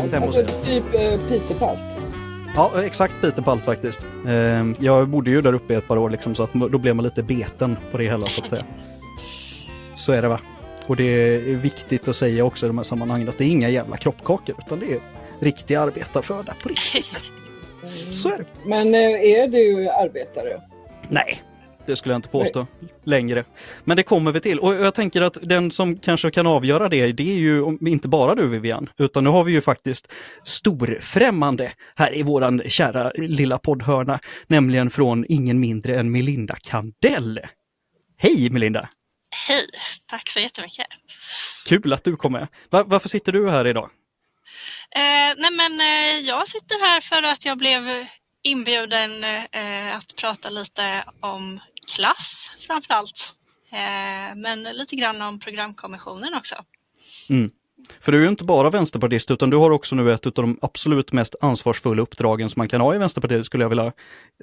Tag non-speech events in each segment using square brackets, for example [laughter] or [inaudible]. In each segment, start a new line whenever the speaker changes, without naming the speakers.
varmt hemma hos
Alltså typ eh, Pitepark.
Ja, exakt Peter Palt faktiskt. Ehm, Jag bodde ju där uppe i ett par år liksom, så att då blev man lite beten på det hela så att säga. [laughs] Så är det va. Och det är viktigt att säga också i de här sammanhangen att det är inga jävla kroppkakor utan det är riktig arbetarföda på riktigt. [laughs] Så är det.
Men eh, är du arbetare?
Nej, det skulle jag inte påstå längre. Men det kommer vi till. Och jag tänker att den som kanske kan avgöra det, det är ju om- inte bara du Vivian, utan nu har vi ju faktiskt storfrämmande här i våran kära lilla poddhörna, nämligen från ingen mindre än Melinda Kandell. Hej Melinda!
Hej, tack så jättemycket.
Kul att du kom med. Va- varför sitter du här idag?
Eh, nej men eh, jag sitter här för att jag blev inbjuden eh, att prata lite om klass framför allt. Eh, men lite grann om programkommissionen också.
För du är ju inte bara vänsterpartist utan du har också nu ett av de absolut mest ansvarsfulla uppdragen som man kan ha i Vänsterpartiet skulle jag vilja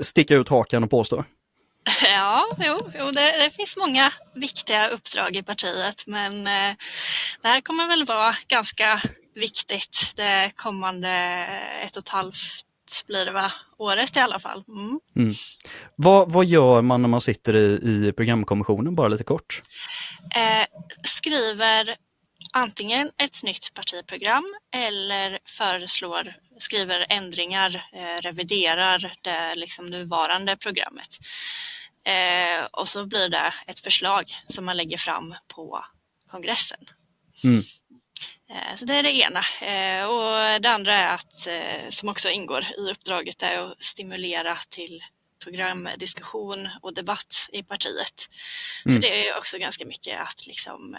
sticka ut hakan och påstå. [laughs]
Ja, jo, jo det, det finns många viktiga uppdrag i partiet men eh, det här kommer väl vara ganska viktigt det kommande ett och ett halvt blir det va? Året i alla fall. Mm.
Vad, vad gör man när man sitter i, i programkommissionen, bara lite kort?
eh, skriver antingen ett nytt partiprogram eller föreslår, skriver ändringar, eh, reviderar det liksom nuvarande programmet. Eh, och så blir det ett förslag som man lägger fram på kongressen.
Mm.
Eh, Så det är det ena. Eh, Och det andra är att, eh, som också ingår i uppdraget, är att stimulera till programdiskussion och debatt i partiet. Så
Mm.
det är också ganska mycket att liksom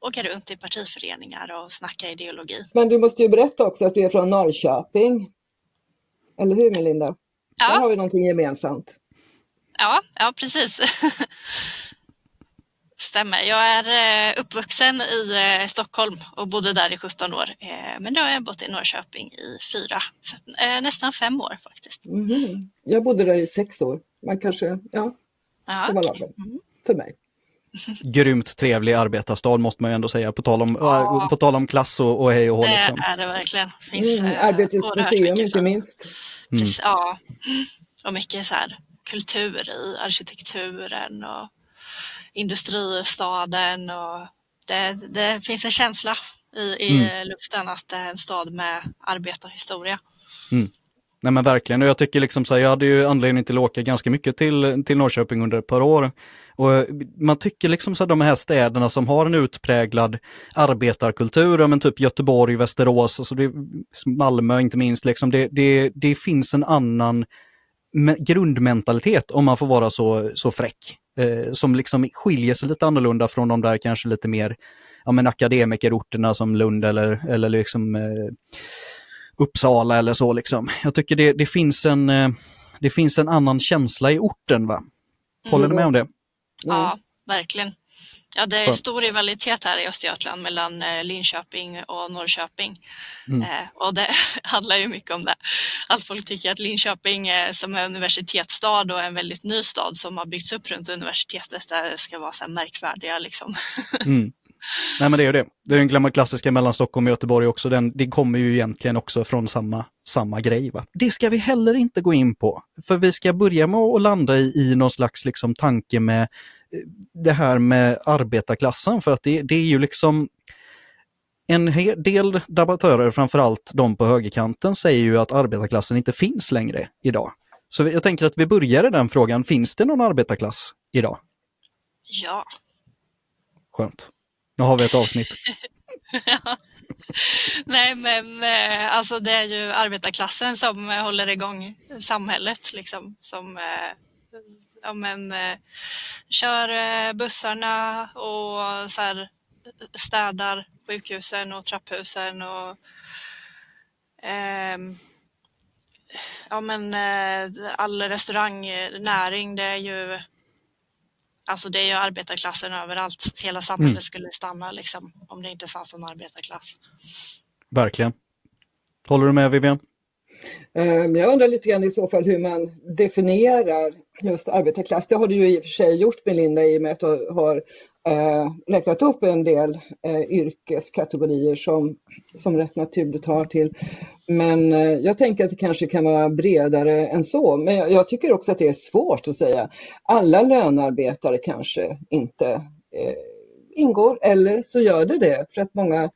åka runt i partiföreningar och snacka ideologi.
Men du måste ju berätta också att du är från Norrköping. Eller hur Melinda? Där har
Ja,
vi någonting gemensamt.
ja, ja precis. [laughs] Stämmer. Jag är eh, uppvuxen i eh, Stockholm och bodde där i 17 år. Eh, Men nu har jag bott i Norrköping i fyra, nästan fem år faktiskt.
Mhm. Jag bodde där i sex år. Man kanske, ja,
Ja,
det var lagom för mig. [laughs]
Grymt trevlig arbetarstad måste man ju ändå säga, på tal om,
Ja.
på tal om klass och, och hej och hå.
Det
Liksom.
är det verkligen. Finns,
Mm, Arbetets museum inte minst.
Precis, Ja, och mycket så här kultur i arkitekturen och industristaden och det, det finns en känsla i, i luften att det är en stad med arbetarhistoria.
Nej men verkligen, och jag tycker liksom så här, jag hade ju anledning till att åka ganska mycket till, till Norrköping under ett par år. Och man tycker liksom så här, de här städerna som har en utpräglad arbetarkultur, men typ Göteborg, Västerås, alltså det, Malmö inte minst, liksom, det, det, det finns en annan me- grundmentalitet om man får vara så, så fräck. Eh, som liksom skiljer sig lite annorlunda från de där kanske lite mer ja, men akademikerorterna som Lund eller, eller liksom eh, Uppsala eller så liksom. Jag tycker det, det, finns en, eh, det finns en annan känsla i orten va? Håller ni med om det?
Ja, verkligen. Ja, det är stor rivalitet här i Östergötland mellan eh, Linköping och Norrköping.
Mm.
Eh, och det [laughs] handlar ju mycket om det. Att folk tycker att Linköping är som en universitetsstad och en väldigt ny stad som har byggts upp runt universitetet där ska vara så här märkvärdiga liksom. [laughs]
Mm. Nej men det är ju det. Det är den klassiska mellan Stockholm och Göteborg också. Den, det kommer ju egentligen också från samma, samma grej. Va? Det ska vi heller inte gå in på. För vi ska börja med att landa i, i någon slags liksom, tanke med eh, det här med arbetarklassen. För att det, det är ju liksom en del debattörer, framförallt de på högerkanten, säger ju att arbetarklassen inte finns längre idag. Så jag tänker att vi börjar i den frågan. Finns det någon arbetarklass idag?
Ja,
Skönt. Nu har vi ett avsnitt. [laughs]
nej men eh, alltså det är ju arbetarklassen som eh, håller igång samhället liksom. Som eh, ja, men, eh, kör eh, bussarna och så här, städar sjukhusen och trapphusen och ehm, ja men eh, all restaurangnäring det är ju Alltså det är ju arbetarklassen överallt. Hela samhället
Mm.
skulle stanna liksom om det inte fanns någon arbetarklass.
Verkligen. Håller du med Vivian?
Eh, Jag undrar lite grann i så fall hur man definierar just arbetarklass. Det har du ju i och för sig gjort Melinda i och med att du har eh, räknat upp en del eh, yrkeskategorier som, som rätt naturligt har till. Men eh, jag tänker att det kanske kan vara bredare än så. Men jag, jag, tycker också att det är svårt att säga. Alla lönearbetare kanske inte eh, ingår eller så gör det det för att många,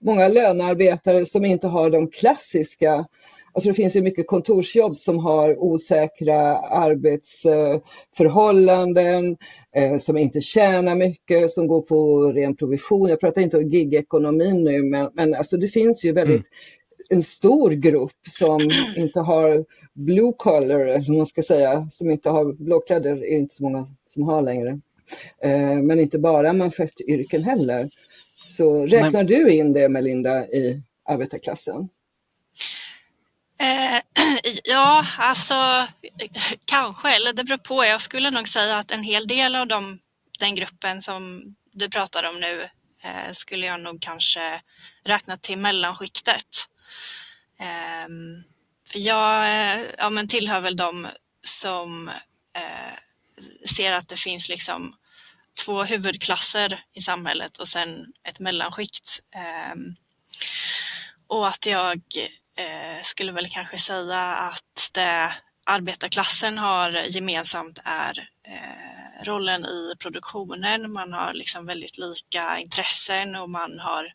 många lönearbetare som inte har de klassiska Alltså det finns ju mycket kontorsjobb som har osäkra arbetsförhållanden, eh, som inte tjänar mycket, som går på ren provision. Jag pratar inte om gigekonomin nu, men, men alltså det finns ju väldigt mm. en stor grupp som inte har blue collar, eller man ska säga, som inte har blåkläder, är inte så många som har längre. Eh, men inte bara manschettyrken heller. Så räknar men... du in det Melinda i arbetarklassen?
Eh, [clears throat] ja, alltså kanske, eller det beror på. Jag skulle nog säga att en hel del av dem, den gruppen som du pratar om nu eh, skulle jag nog kanske räkna till mellanskiktet. Eh, för jag eh, ja, men tillhör väl de som eh, ser att det finns liksom två huvudklasser i samhället och sen ett mellanskikt. Ehm, och att jag eh, skulle väl kanske säga att det arbetarklassen har gemensamt är eh, rollen i produktionen. Man har liksom väldigt lika intressen och man har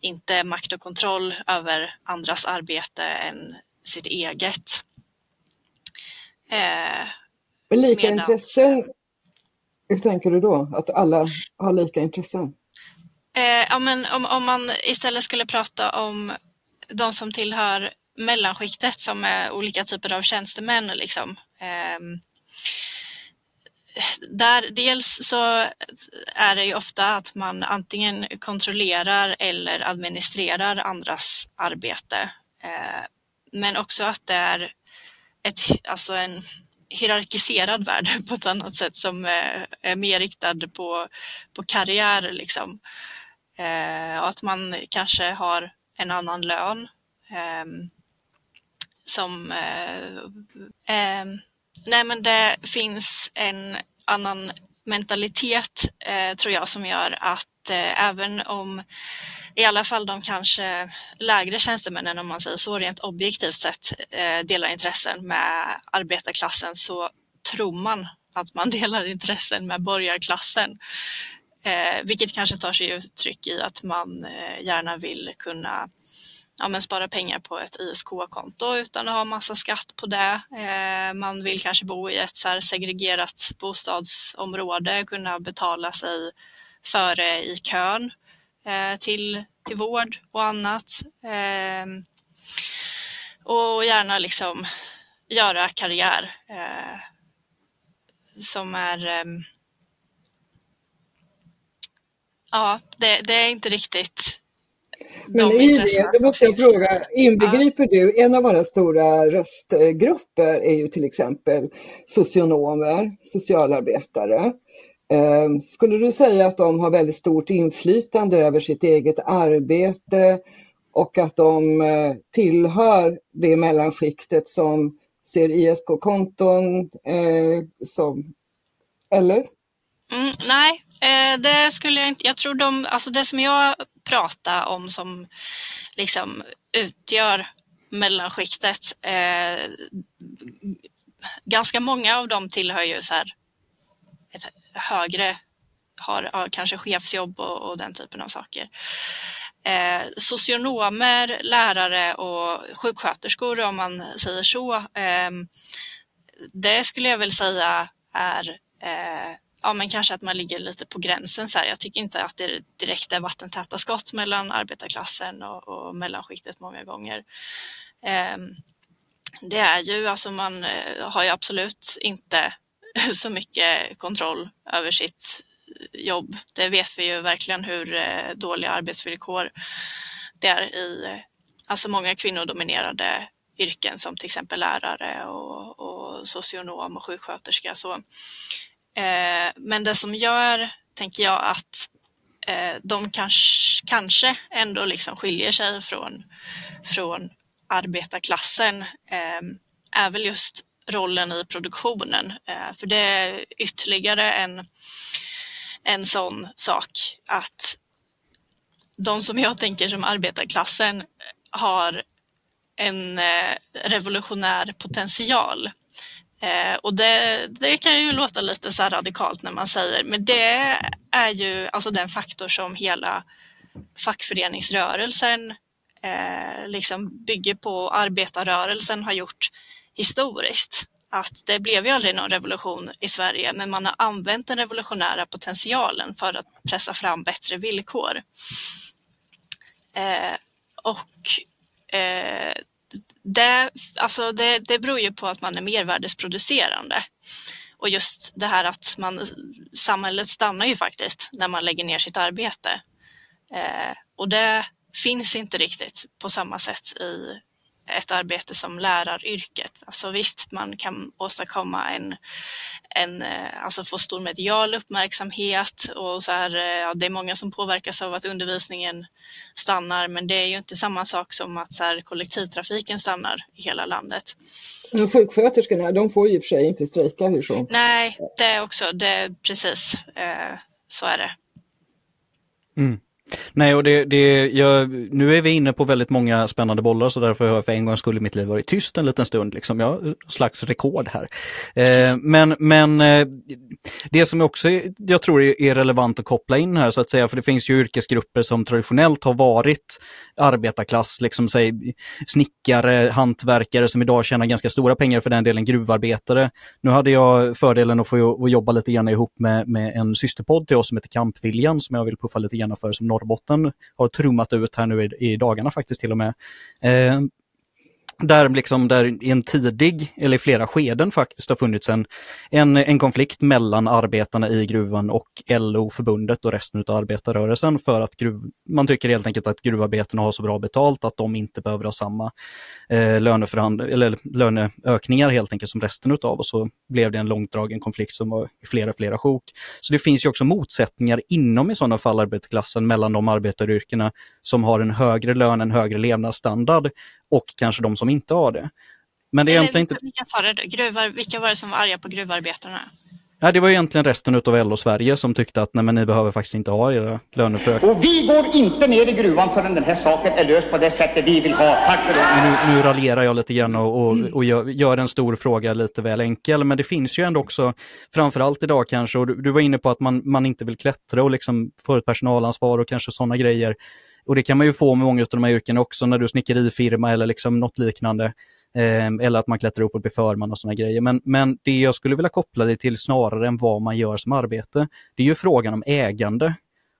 inte makt och kontroll över andras arbete än sitt eget.
Eh, lika medan... intressen, hur tänker du då? Att alla har lika intressen?
Eh, ja, men om, om man istället skulle prata om de som tillhör mellanskiktet som är olika typer av tjänstemän. Liksom. Ehm, där, dels så är det ju ofta att man antingen kontrollerar eller administrerar andras arbete. Ehm, men också att det är ett, alltså en hierarkiserad värld [laughs] på ett annat sätt som eh, är, mer riktad på, på karriär. Liksom. Ehm, och att man kanske har en annan lön. Ehm, som... Eh, ehm, nej men det finns en annan mentalitet eh, tror jag som gör att eh, även om i alla fall de kanske lägre tjänstemännen om man säger så rent objektivt sett delar intressen med arbetarklassen så tror man att man [laughs] delar intressen med borgarklassen. Eh, vilket kanske tar sig uttryck i att man eh, gärna vill kunna ja, men spara pengar på ett ISK-konto utan att ha massa skatt på det. Eh, man vill kanske bo i ett så segregerat bostadsområde, kunna betala sig före i kön eh, till, till vård och annat. Eh, och gärna liksom göra karriär eh, som är ehm, Ja, det, det är inte riktigt
men i det, då måste jag fråga, inbegriper ja. du, en av våra stora röstgrupper är ju till exempel socionomer, socialarbetare. Ehm, skulle du säga att de har väldigt stort inflytande över sitt eget arbete och att de eh, tillhör det mellanskiktet som ser ISK-konton eh, som, eller?
Mm, nej, eh, det skulle jag inte. Jag tror de, alltså det som jag pratar om som liksom utgör mellanskiktet. Eh, ganska många av dem tillhör ju så här ett högre, har, har kanske chefsjobb och, och, den typen av saker. Eh, socionomer, lärare och sjuksköterskor om man säger så. Eh, det skulle jag väl säga är eh, ja, men kanske att man ligger lite på gränsen. Så här. Jag tycker inte att det direkt är vattentäta skott mellan arbetarklassen och, och mellanskiktet många gånger. Eh, det är ju, alltså man eh, har ju absolut inte [laughs] så mycket kontroll över sitt eh, jobb. Det vet vi ju verkligen hur eh, dåliga arbetsvillkor det är i eh, alltså många kvinnodominerade yrken som till exempel lärare och, och socionom och sjuksköterska. Så Eh, Eh, men det som gör, tänker jag, att eh, de kanske, kanske ändå liksom skiljer sig från, från arbetarklassen eh, är väl just rollen i produktionen. Eh, för det är ytterligare en, en sån sak att de som jag tänker som arbetarklassen har en eh, revolutionär potential Eh, och det, det, kan ju låta lite så radikalt när man säger, men det är ju alltså den faktor som hela fackföreningsrörelsen eh, liksom bygger på, arbetarrörelsen har gjort historiskt. Att det blev ju aldrig någon revolution i Sverige, men man har använt den revolutionära potentialen för att pressa fram bättre villkor. Eh, och eh, det, alltså det, det beror ju på att man är mervärdesproducerande. Och just det här att man, samhället stannar ju faktiskt när man lägger ner sitt arbete. Eh, och det finns inte riktigt på samma sätt i ett arbete som läraryrket. Alltså visst, man kan åstadkomma en, en eh, alltså få stor medial uppmärksamhet och så här, eh, ja, det är många som påverkas av att undervisningen stannar, men det är ju inte samma sak som att så här, kollektivtrafiken stannar i hela landet.
Men sjuksköterskorna, de får ju i och för sig inte strejka hur så?
Nej, det är också, det precis, eh, så är det.
Mm. Nej, och det, det, jag, nu är vi inne på väldigt många spännande bollar så därför har jag för en gångs skull i mitt liv varit tyst en liten stund. Liksom. Jag har slags rekord här. Eh, men men eh, det som också jag tror är relevant att koppla in här så att säga, för det finns ju yrkesgrupper som traditionellt har varit arbetarklass, liksom säg snickare, hantverkare som idag tjänar ganska stora pengar för den delen gruvarbetare. Nu hade jag fördelen att få att jobba lite grann ihop med, med en systerpodd till oss som heter Kampviljan som jag vill puffa lite grann för som Norrbotten har trummat ut här nu i, i dagarna faktiskt till och med. Eh, där, liksom, där i en tidig, eller i flera skeden faktiskt, har funnits en, en, en konflikt mellan arbetarna i gruvan och LO-förbundet och resten av arbetarrörelsen för att gruv, man tycker helt enkelt att gruvarbetarna har så bra betalt att de inte behöver ha samma eh, eller löneökningar helt enkelt som resten av och så blev det en långdragen konflikt som var i flera, flera sjok. Så det finns ju också motsättningar inom i sådana fall arbetarklassen mellan de arbetaryrkena som har en högre lön, en högre levnadsstandard och kanske de som inte har det.
Men det är egentligen inte... Vilka, sa det, gruvar, vilka var det som var arga på gruvarbetarna?
Ja, det var egentligen resten av LO-Sverige som tyckte att nej, men ni behöver faktiskt inte ha era löneförhöjningar.
Och vi går inte ner i gruvan förrän den här saken är löst på det sättet vi vill ha. Tack för det.
Nu, nu raljerar jag lite grann och, och, och gör, gör, en stor fråga lite väl enkel, men det finns ju ändå också, framförallt idag kanske, och du, du var inne på att man, man inte vill klättra och liksom få ett personalansvar och kanske sådana grejer. Och det kan man ju få med många av de här yrkena också när du är snickerifirma eller liksom något liknande. Eh, eller att man klättrar upp och blir förman och sådana grejer. Men, men det jag skulle vilja koppla det till snarare än vad man gör som arbete, det är ju frågan om ägande.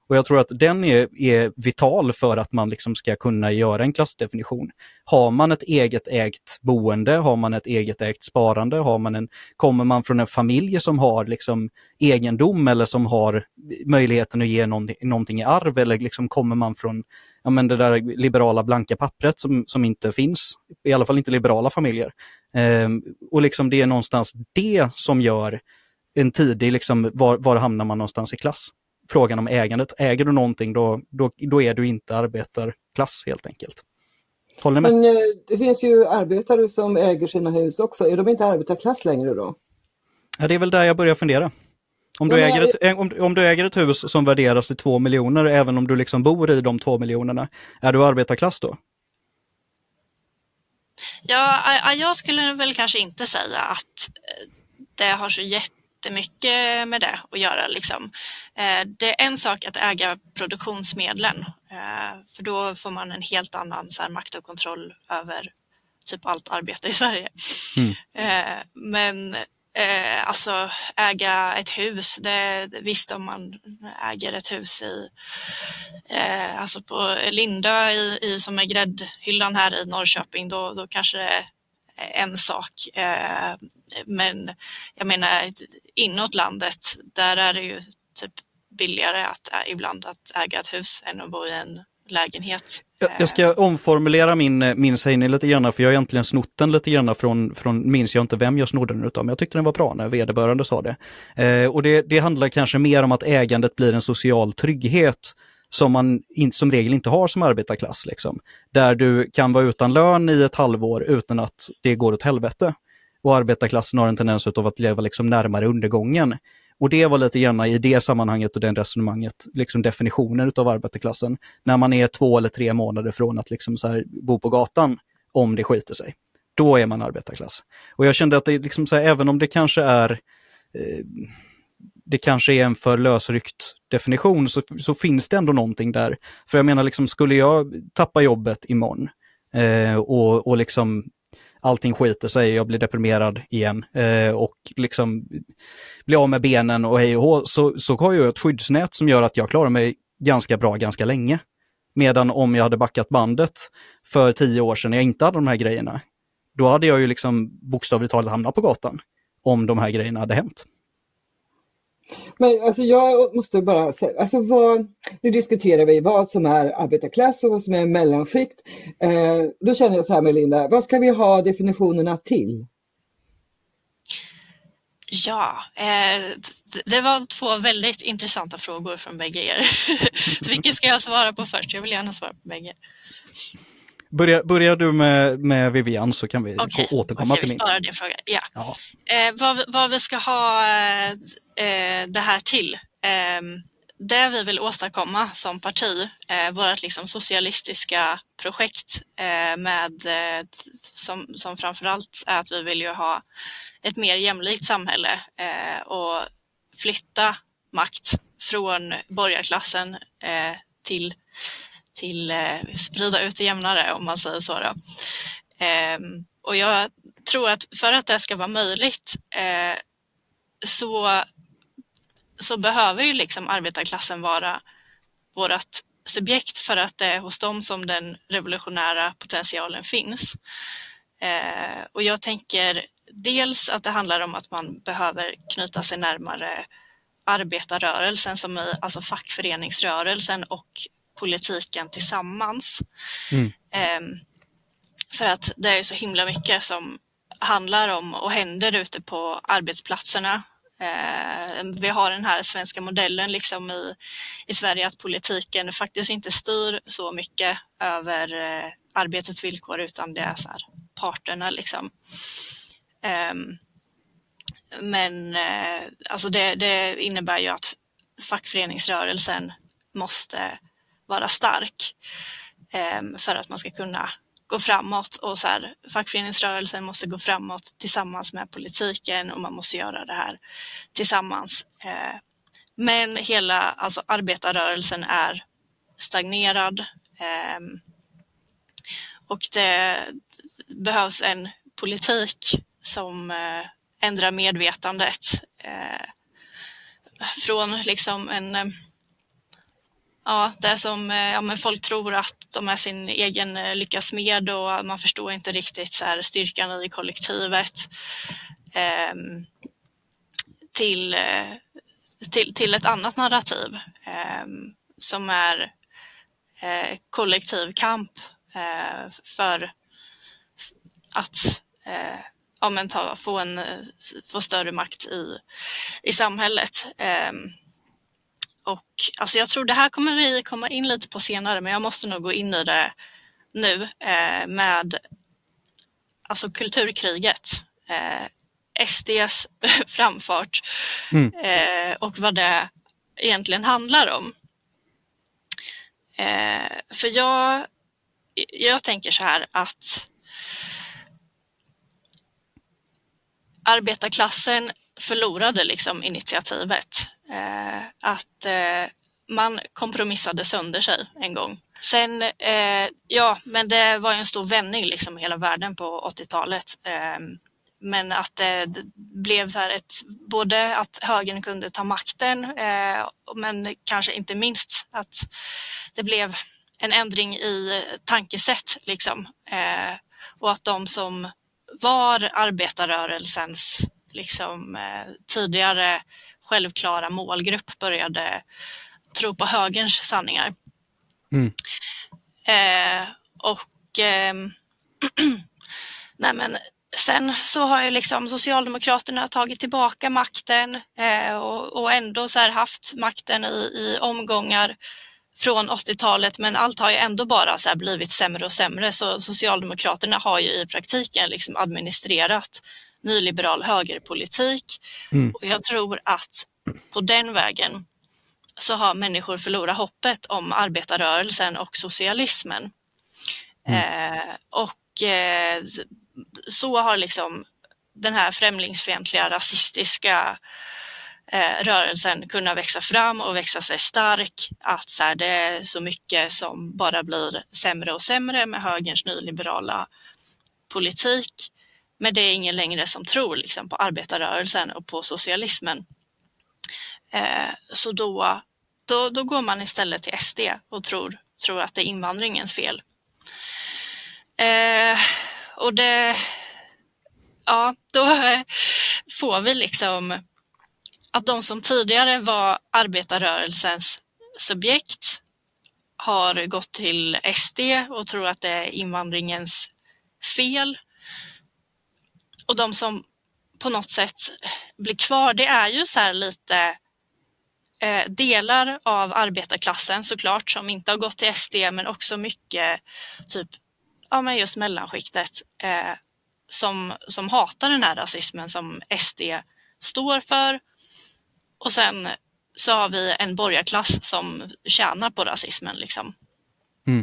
Och jag tror att den är, är vital för att man liksom ska kunna göra en klassdefinition. Har man ett eget ägt boende, har man ett eget ägt sparande, har man en, kommer man från en familj som har liksom egendom eller som har möjligheten att ge någonting, någonting i arv eller liksom kommer man från ja, men det där liberala blanka pappret som, som inte finns, i alla fall inte liberala familjer. Ehm, och liksom det är någonstans det som gör en tidig, liksom, var, var hamnar man någonstans i klass? Frågan om ägandet. Äger du någonting då, då, då är du inte arbetarklass helt enkelt.
Håller med? Men eh, det finns ju arbetare som äger sina hus också. Är de inte arbetarklass längre då?
Ja, det är väl där jag börjar fundera. Om du, äger ett, om, om, du äger ett hus som värderas till två miljoner, även om du liksom bor i de två miljonerna, är du arbetarklass då?
Ja, jag skulle väl kanske inte säga att eh, det har så jätte jättemycket med det att göra. Liksom. Eh, det är en sak att äga produktionsmedlen, eh, för då får man en helt annan så här, makt och kontroll över typ allt arbete i Sverige. Mm. Eh, men alltså äga ett hus, det, visst om man äger ett hus i, alltså på Lindö i, i, som är gräddhyllan här i Norrköping, då, då kanske det en sak. Eh, men jag menar inåt landet, där är det ju typ billigare att ibland att äga ett hus än att bo i en lägenhet.
Jag ska omformulera min, min sägning lite grann, för jag har egentligen snott den lite grann från, från minns jag inte vem jag snodde den utav, men jag tyckte den var bra när vederbörande sa det. Eh, och det, det handlar kanske mer om att ägandet blir en social trygghet som man in, som regel inte har som arbetarklass. Liksom. Där du kan vara utan lön i ett halvår utan att det går åt helvete. och arbetarklassen har en tendens av att leva liksom närmare undergången. Och det var lite grann i det sammanhanget och den resonemanget, liksom definitionen av arbetarklassen. När man är två eller tre månader från att liksom så här, bo på gatan, om det skiter sig. Då är man arbetarklass. Och jag kände att det liksom så här, även om det kanske är eh, det kanske är en för lösryckt definition så, så finns det ändå någonting där. För jag menar, liksom, skulle jag tappa jobbet imorgon eh, och, och liksom allting skiter sig, jag blir deprimerad igen eh, och liksom blir av med benen och hej och hå, så, så har jag ett skyddsnät som gör att jag klarar mig ganska bra ganska länge. Medan om jag hade backat bandet för tio år sedan när jag inte hade de här grejerna, då hade jag ju liksom bokstavligt talat hamnat på gatan om de här grejerna hade hänt.
Men alltså jag måste bara säga, alltså vad, nu diskuterar vi vad som är arbetarklass och vad som är mellanskikt. Eh, då känner jag så här Melinda, vad ska vi ha definitionerna till?
Ja, eh, det var två väldigt intressanta frågor från bägge er. [laughs] så vilken ska jag svara på först? Jag vill gärna svara på bägge.
Börjar, börjar du med, med Vivian så kan vi okay. återkomma
okay,
till
min. Vi det frågan. Ja. ja. Eh, vad, vad, vi ska ha eh, det här till. Eh, det vi vill åstadkomma som parti, eh, vårt liksom socialistiska projekt eh, med, eh, som, som framförallt är att vi vill ju ha ett mer jämlikt samhälle eh, och flytta makt från borgarklassen eh, till, till eh, sprida ut det jämnare om man säger så. Då. Eh, och jag tror att för att det ska vara möjligt eh, så så behöver ju liksom arbetarklassen vara vårt subjekt för att det är hos dem som den revolutionära potentialen finns. Eh, och jag tänker dels att det handlar om att man behöver knyta sig närmare arbetarrörelsen, som i, alltså fackföreningsrörelsen och politiken tillsammans. Mm. Eh, för att det är så himla mycket som handlar om och händer ute på arbetsplatserna Eh, vi har den här svenska modellen liksom i, i Sverige att politiken faktiskt inte styr så mycket över eh, arbetets villkor utan det är så här, parterna liksom. Eh, men eh, alltså det, det, innebär ju att fackföreningsrörelsen måste vara stark ehm, för att man ska kunna gå framåt och så här, fackföreningsrörelsen måste gå framåt tillsammans med politiken och man måste göra det här tillsammans. Eh, men hela alltså arbetarrörelsen är stagnerad ehm, och det behövs en politik som eh, ändrar medvetandet eh, från liksom en eh, ja, det som eh, ja, men folk tror att de är sin egen eh, lyckas med och man förstår inte riktigt så här, styrkan i kollektivet. Ehm, eh, till, till, till ett annat narrativ eh, som är eh, kollektiv kamp eh, för att ja, men ta, få, en, få större makt i, i samhället. Ehm. Och alltså jag tror det här kommer vi komma in lite på senare, men jag måste nog gå in i det nu eh, med alltså kulturkriget. Eh, SDs [laughs] framfart mm. eh, och vad det egentligen handlar om. Eh, för jag, jag tänker så här att arbetarklassen förlorade liksom initiativet. Eh, att eh, man kompromissade sönder sig en gång. Sen, eh, ja, men det var en stor vändning liksom i hela världen på 80-talet. Ehm, men att eh, det blev så här ett, både att högern kunde ta makten, eh, men kanske inte minst att det blev en ändring i tankesätt liksom. Eh, och att de som var arbetarrörelsens liksom, tidigare självklara målgrupp började tro på högerns sanningar. Mm. Eh, och eh, [clears throat] nej men, sen så har ju liksom Socialdemokraterna tagit tillbaka makten eh, och, och, ändå så haft makten i, i omgångar från 80-talet men allt har ju ändå bara så blivit sämre och sämre så Socialdemokraterna har ju i praktiken liksom administrerat nyliberal högerpolitik. Mm. Och jag tror att på den vägen så har människor förlorat hoppet om arbetarrörelsen och socialismen. Mm. Eh, och eh, så har liksom den här främlingsfientliga, rasistiska eh, rörelsen kunnat växa fram och växa sig stark. Att så här, det är så mycket som bara blir sämre och sämre med högerns nyliberala politik. Men det är ingen längre som tror liksom, på arbetarrörelsen och på socialismen. Eh, så då, då, då går man istället till SD och tror, tror att det är invandringens fel. Eh, och det, ja, då [laughs] får vi liksom att de som tidigare var arbetarrörelsens subjekt har gått till SD och tror att det är invandringens fel. Och de som på något sätt blir kvar, det är ju så här lite eh, delar av arbetarklassen såklart som inte har gått till SD men också mycket typ, ja men just mellanskiktet eh, som, som hatar den här rasismen som SD står för. Och sen så har vi en borgarklass som tjänar på rasismen. Liksom. Mm.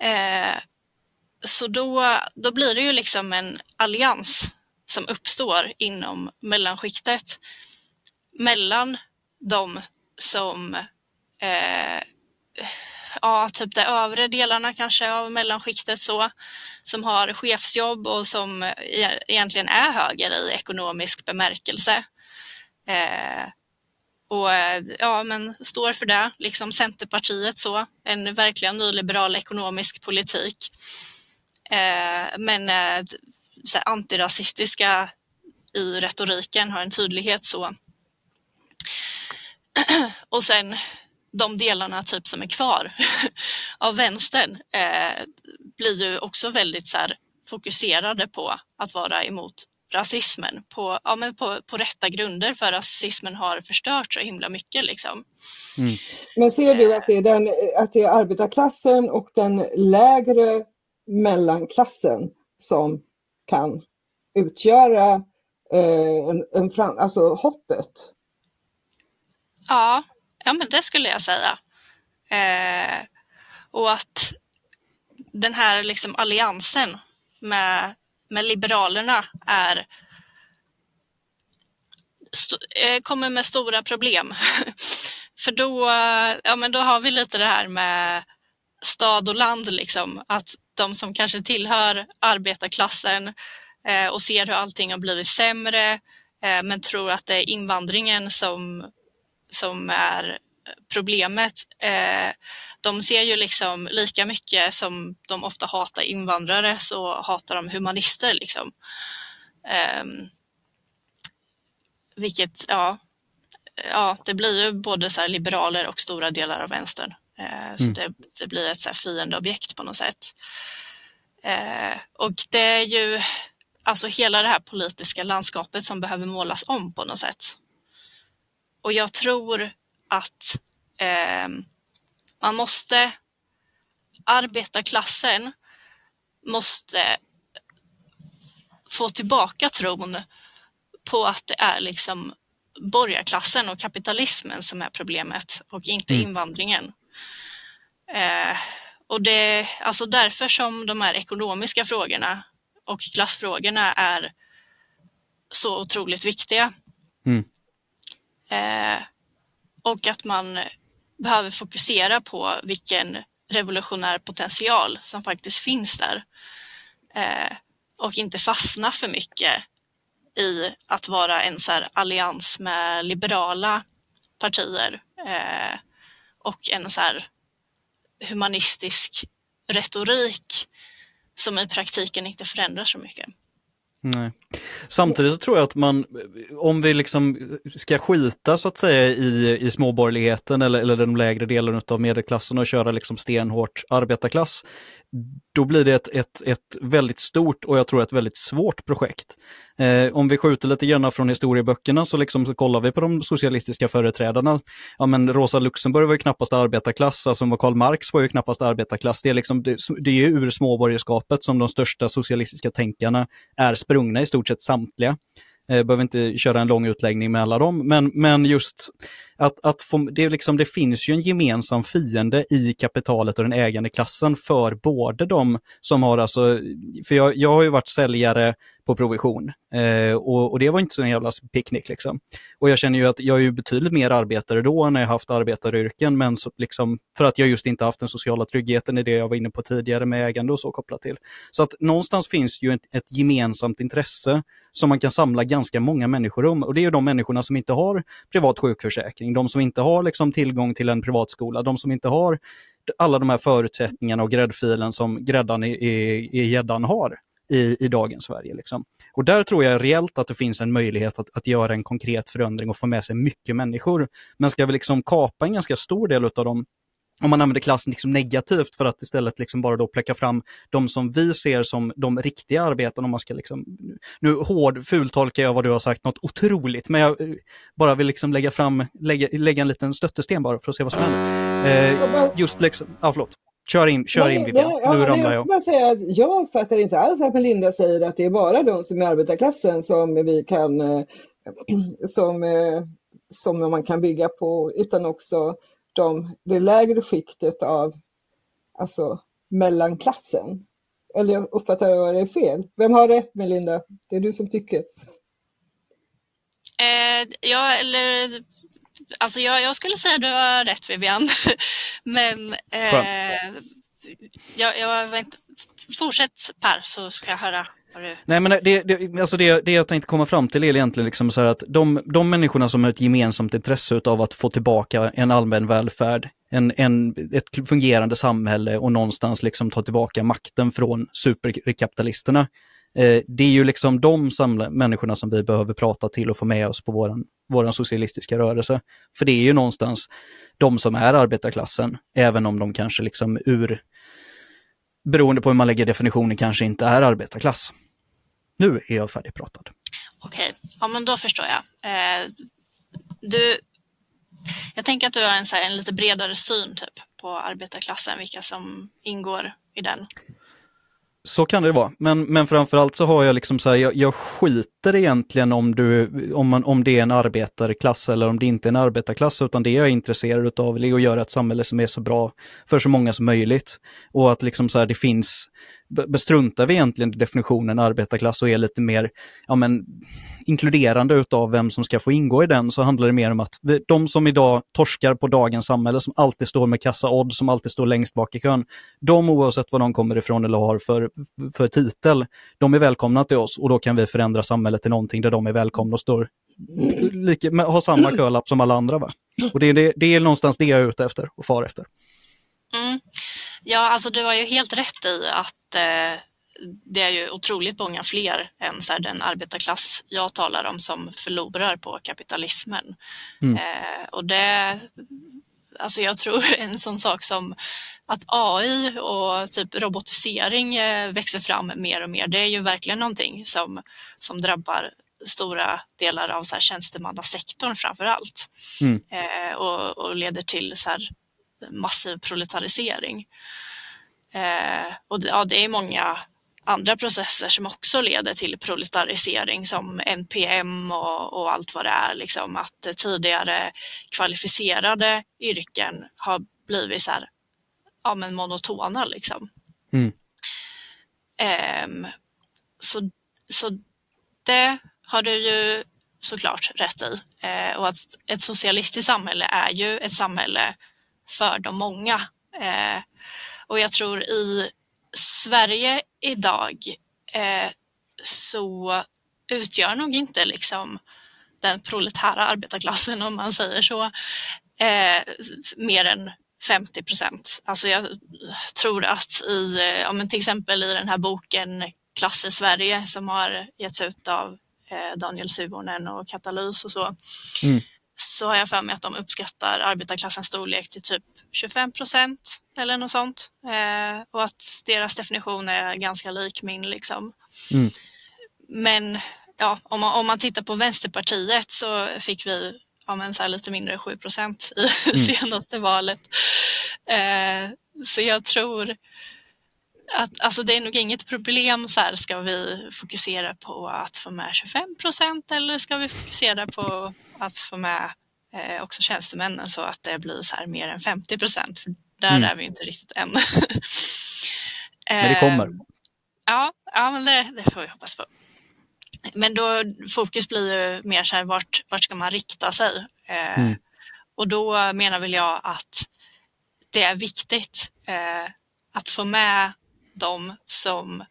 Eh, så då, då blir det ju liksom en allians som uppstår inom mellanskiktet mellan de som eh, ja, typ de övre delarna kanske av mellanskiktet så, som har chefsjobb och som e egentligen är höger i ekonomisk bemärkelse. Eh, och ja, men står för det, liksom Centerpartiet så, en verkligen nyliberal ekonomisk politik. Eh, men eh, så antirasistiska i retoriken har en tydlighet så. [clears throat] Och sen de delarna typ som är kvar [laughs] av vänstern eh, blir ju också väldigt så här, fokuserade på att vara emot rasismen på, ja, men på, på rätta grunder för rasismen har förstört så himla mycket. Liksom.
Mm. Men ser du att det, är den, att det är arbetarklassen och den lägre mellanklassen som kan utgöra eh, en, en fram, alltså hoppet?
Ja, ja men det skulle jag säga. Eh, och att den här liksom alliansen med med Liberalerna är eh, kommer med stora problem. [laughs] För då, ja, men då har vi lite det här med stad och land, liksom. att de som kanske tillhör arbetarklassen eh, och ser hur allting har blivit sämre eh, men tror att det är invandringen som, som är problemet. Eh, de ser ju liksom lika mycket som de ofta hatar invandrare så hatar de humanister. Liksom. Ehm, vilket, ja, ja, det blir ju både så liberaler och stora delar av vänstern. Uh, så mm. det, det, blir ett så här fiendeobjekt på något sätt. Uh, och det är ju alltså hela det här politiska landskapet som behöver målas om på något sätt. Och jag tror att eh, man måste, arbetarklassen måste få tillbaka tron på att det är liksom borgarklassen och kapitalismen som är problemet och inte mm. invandringen. Eh, och det är alltså därför som de här ekonomiska frågorna och klassfrågorna är så otroligt viktiga. Mm. Eh, och att man behöver fokusera på vilken revolutionär potential som faktiskt finns där. Eh, och inte fastna för mycket i att vara en så allians med liberala partier eh, och en så humanistisk retorik som i praktiken inte förändrar så mycket.
Nej. Samtidigt så tror jag att man, om vi liksom ska skita så att säga i, i småborgerligheten eller, eller den lägre delen av medelklassen och köra liksom stenhårt arbetarklass, då blir det ett, ett, ett väldigt stort och jag tror ett väldigt svårt projekt. Eh, om vi skjuter lite grann från historieböckerna så, liksom, så kollar vi på de socialistiska företrädarna. Ja, men Rosa Luxemburg var ju knappast arbetarklass, alltså Karl Marx var ju knappast arbetarklass. Det är, liksom, det, det är ju ur småborgerskapet som de största socialistiska tänkarna är sprungna, i stort sett samtliga. Jag behöver inte köra en lång utläggning med alla dem, men, men just att, att få, det, liksom, det finns ju en gemensam fiende i kapitalet och den ägande klassen för både de som har alltså, för jag, jag har ju varit säljare på provision eh, och, och, det var inte så en jävla picknick liksom. Och jag känner ju att jag är ju betydligt mer arbetare då när jag haft arbetaryrken, men så, liksom, för att jag just inte haft den sociala tryggheten i det jag var inne på tidigare med ägande och så kopplat till. Så att någonstans finns ju ett, ett gemensamt intresse som man kan samla ganska många människor om och det är ju de människorna som inte har privat sjukförsäkring de som inte har liksom tillgång till en privatskola, de som inte har alla de här förutsättningarna och gräddfilen som gräddan i gäddan har i, i dagens Sverige. Liksom. Och där tror jag reellt att det finns en möjlighet att, att göra en konkret förändring och få med sig mycket människor. Men ska vi liksom kapa en ganska stor del av de om man använder klassen liksom negativt för att istället liksom bara då pläcka fram de som vi ser som de riktiga arbetarna. Om man ska liksom, nu hård, fultolkar jag vad du har sagt, något otroligt, men jag eh, bara vill liksom lägga fram, lägga, lägga en liten stöttesten bara för att se vad som händer. Eh, just liksom, ja förlåt. Kör in, kör nej, in Vivian.
Ja, nu ramlar jag. Jag säga att jag fattar inte alls att Melinda säger att det är bara de som är arbetarklassen som vi kan, eh, [clears throat] som, eh, som man kan bygga på, utan också de, det lägre skiktet av alltså, mellanklassen. Eller jag uppfattar jag det är fel? Vem har rätt Melinda? Det är du som tycker.
Eh, ja, eller alltså jag, jag skulle säga du har rätt Vivian. [laughs] Men eh, jag, jag, fortsätt Per så ska jag höra
Nej men det, det, alltså det, det jag tänkte komma fram till är egentligen liksom så att de, de människorna som har ett gemensamt intresse av att få tillbaka en allmän välfärd, en, en, ett fungerande samhälle och någonstans liksom ta tillbaka makten från superkapitalisterna. Eh, det är ju liksom de samla, människorna som vi behöver prata till och få med oss på våran, våran socialistiska rörelse. För det är ju någonstans de som är arbetarklassen, även om de kanske liksom ur beroende på hur man lägger definitionen, kanske inte är arbetarklass. Nu är jag färdigpratad.
Okej, ja men då förstår jag. Eh, du, jag tänker att du har en, så här, en lite bredare syn typ, på arbetarklassen, vilka som ingår i den.
Så kan det vara, men, men framförallt så har jag liksom så här, jag, jag skiter egentligen om, du, om, man, om det är en arbetarklass eller om det inte är en arbetarklass, utan det jag är intresserad av är att göra ett samhälle som är så bra för så många som möjligt. Och att liksom så här, det finns bestruntar vi egentligen definitionen arbetarklass och är lite mer ja, men, inkluderande utav vem som ska få ingå i den så handlar det mer om att vi, de som idag torskar på dagens samhälle, som alltid står med kassa odd, som alltid står längst bak i kön, de oavsett var de kommer ifrån eller har för, för titel, de är välkomna till oss och då kan vi förändra samhället till någonting där de är välkomna och står lika, har samma kölapp som alla andra. Va? Och det, det, det är någonstans det jag är ute efter och far efter.
Mm. Ja, alltså du har ju helt rätt i att eh, det är ju otroligt många fler än så här, den arbetarklass jag talar om som förlorar på kapitalismen. Mm. Eh, och det, alltså jag tror [laughs] en sån sak som att AI och typ robotisering eh, växer fram mer och mer, det är ju verkligen någonting som, som drabbar stora delar av så här tjänstemannasektorn framför allt mm. eh, och, och, leder till så här massiv proletarisering. Eh, och det, ja, det är många andra processer som också leder till proletarisering som NPM och, och allt vad det är. Liksom, att tidigare kvalificerade yrken har blivit så här, ja, men monotona. Liksom. Mm. Eh, så, så det har du ju såklart rätt i. Eh, och att ett socialistiskt samhälle är ju ett samhälle för de många. Eh, och jag tror i Sverige idag eh, så utgör nog inte liksom den proletära arbetarklassen, om man säger så, eh, mer än 50 procent. Alltså jag tror att i, eh, ja, men till exempel i den här boken Klass i Sverige som har getts ut av eh, Daniel Suhonen och Katalys och så, mm så har jag för mig att de uppskattar arbetarklassens storlek till typ 25 procent eller något sånt. Eh, och att deras definition är ganska lik min. Liksom. Mm. Men ja, om, man, om man tittar på Vänsterpartiet så fick vi ja, men så lite mindre än 7 procent i [laughs] mm. senaste valet. Eh, så jag tror att alltså det är nog inget problem så här, ska vi fokusera på att få med 25 procent eller ska vi fokusera på att få med eh, också tjänstemännen så att det blir så här mer än 50 procent. För där mm. är vi inte riktigt än. [laughs]
men det kommer. Eh,
ja, ja men det, det, får vi hoppas på. Men då fokus blir ju mer så här vart, vart ska man rikta sig? Eh, mm. Och då menar väl jag att det är viktigt eh, att få med de som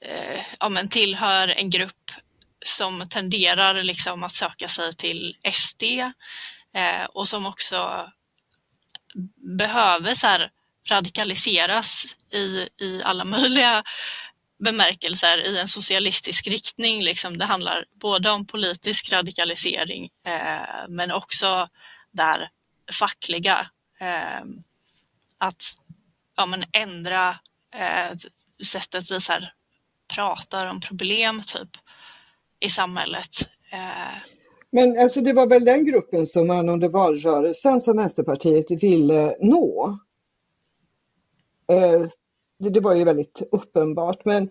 eh, ja, tillhör en grupp som tenderar liksom att söka sig till SD eh, och som också behöver så här, radikaliseras i, i alla möjliga bemärkelser i en socialistisk riktning. Liksom. Det handlar både om politisk radikalisering eh, men också där fackliga. Eh, att ja, men ändra eh, sättet vi så här, pratar om problem typ i samhället. Eh,
men alltså det var väl den gruppen som man under valrörelsen som Vänsterpartiet ville nå? Eh, det, var ju väldigt uppenbart men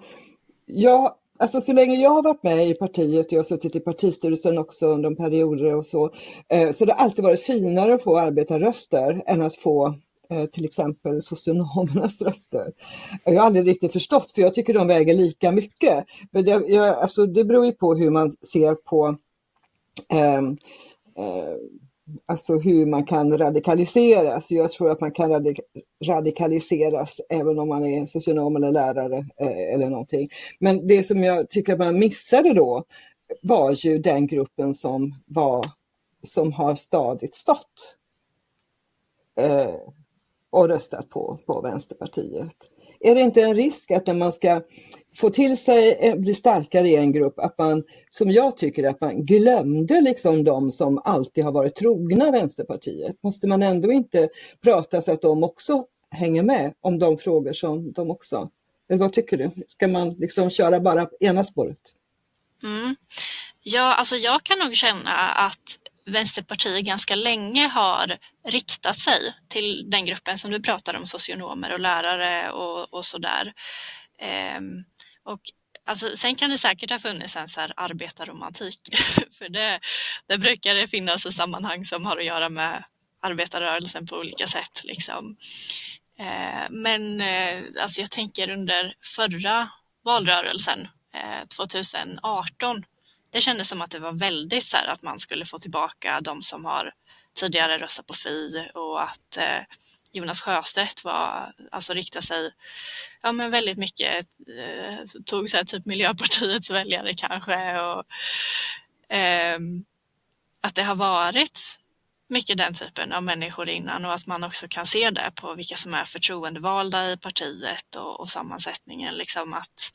jag, alltså så länge jag har varit med i partiet, jag har suttit i partistyrelsen också under en perioder och så, eh, så det har alltid varit finare att få arbetarröster än att få Eh, till exempel socionomernas röster. Jag har aldrig riktigt förstått för jag tycker de väger lika mycket. Men det, jag, alltså det beror ju på hur man ser på eh, eh, alltså hur man kan radikaliseras. Jag tror att man kan radik radikaliseras även om man är socionom eller lärare eh, eller någonting. Men det som jag tycker man missade då var ju den gruppen som var som har stadigt stått. Eh, och röstat på, på Vänsterpartiet. Är det inte en risk att när man ska få till sig, eh, bli starkare i en grupp, att man, som jag tycker, att man glömde liksom de som alltid har varit trogna Vänsterpartiet? Måste man ändå inte prata så att de också hänger med om de frågor som de också... Eller vad tycker du? Ska man liksom köra bara ena spåret?
Mm. Ja, alltså jag kan nog känna att Vänsterpartiet ganska länge har riktat sig till den gruppen som du pratar om, socionomer och lärare och, och sådär. Ehm, och Alltså, sen kan det säkert ha funnits en så här arbetarromantik, [laughs] för det, det brukar det finnas i sammanhang som har att göra med arbetarrörelsen på olika sätt. Liksom. Eh, men eh, alltså jag tänker under förra valrörelsen, eh, 2018, det kändes som att det var väldigt så här, att man skulle få tillbaka de som har tidigare röstat på Fi och att eh, Jonas Sjöstedt var, alltså riktade sig ja, men väldigt mycket, eh, tog så här, typ Miljöpartiets väljare kanske och eh, att det har varit mycket den typen av människor innan och att man också kan se det på vilka som är förtroendevalda i partiet och, och sammansättningen. Liksom att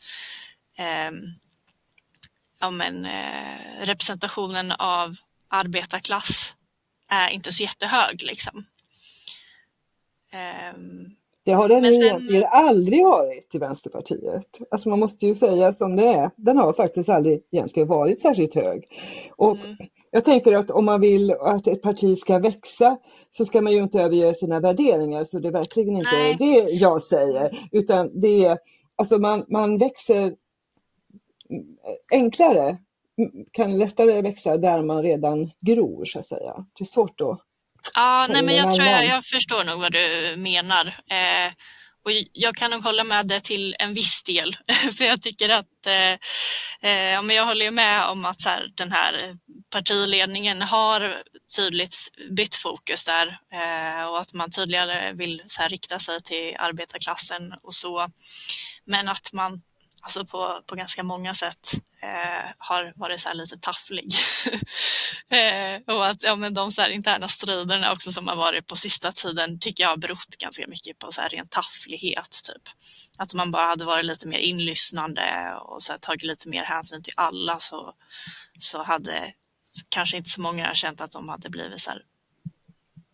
eh, ja, men, eh, representationen av arbetarklass är inte så jättehög. Liksom.
Um, det har den sen... egentligen aldrig varit i Vänsterpartiet. Alltså man måste ju säga som det är. Den har faktiskt aldrig egentligen varit särskilt hög. Och mm. Jag tänker att om man vill att ett parti ska växa så ska man ju inte överge sina värderingar. Så det är verkligen inte Nej. det jag säger. Utan det är, alltså man, man växer enklare, kan lättare växa där man redan gror så att säga. Det är svårt att
Ja, nej, men jag tror jag, jag förstår nog vad du menar. Eh, och jag kan nog hålla med det till en viss del, [laughs] för jag tycker att eh, eh, jag håller med om att så här, den här partiledningen har tydligt bytt fokus där eh, och att man tydligare vill så här, rikta sig till arbetarklassen och så. Men att man alltså på, på ganska många sätt eh, har varit så lite tafflig. [laughs] eh, och att ja, men de så interna striderna också som har varit på sista tiden tycker jag har berott ganska mycket på så här ren tafflighet. Typ. Att man bara hade varit lite mer inlyssnande och så här, tagit lite mer hänsyn till alla så, så hade så kanske inte så många känt att de hade blivit så här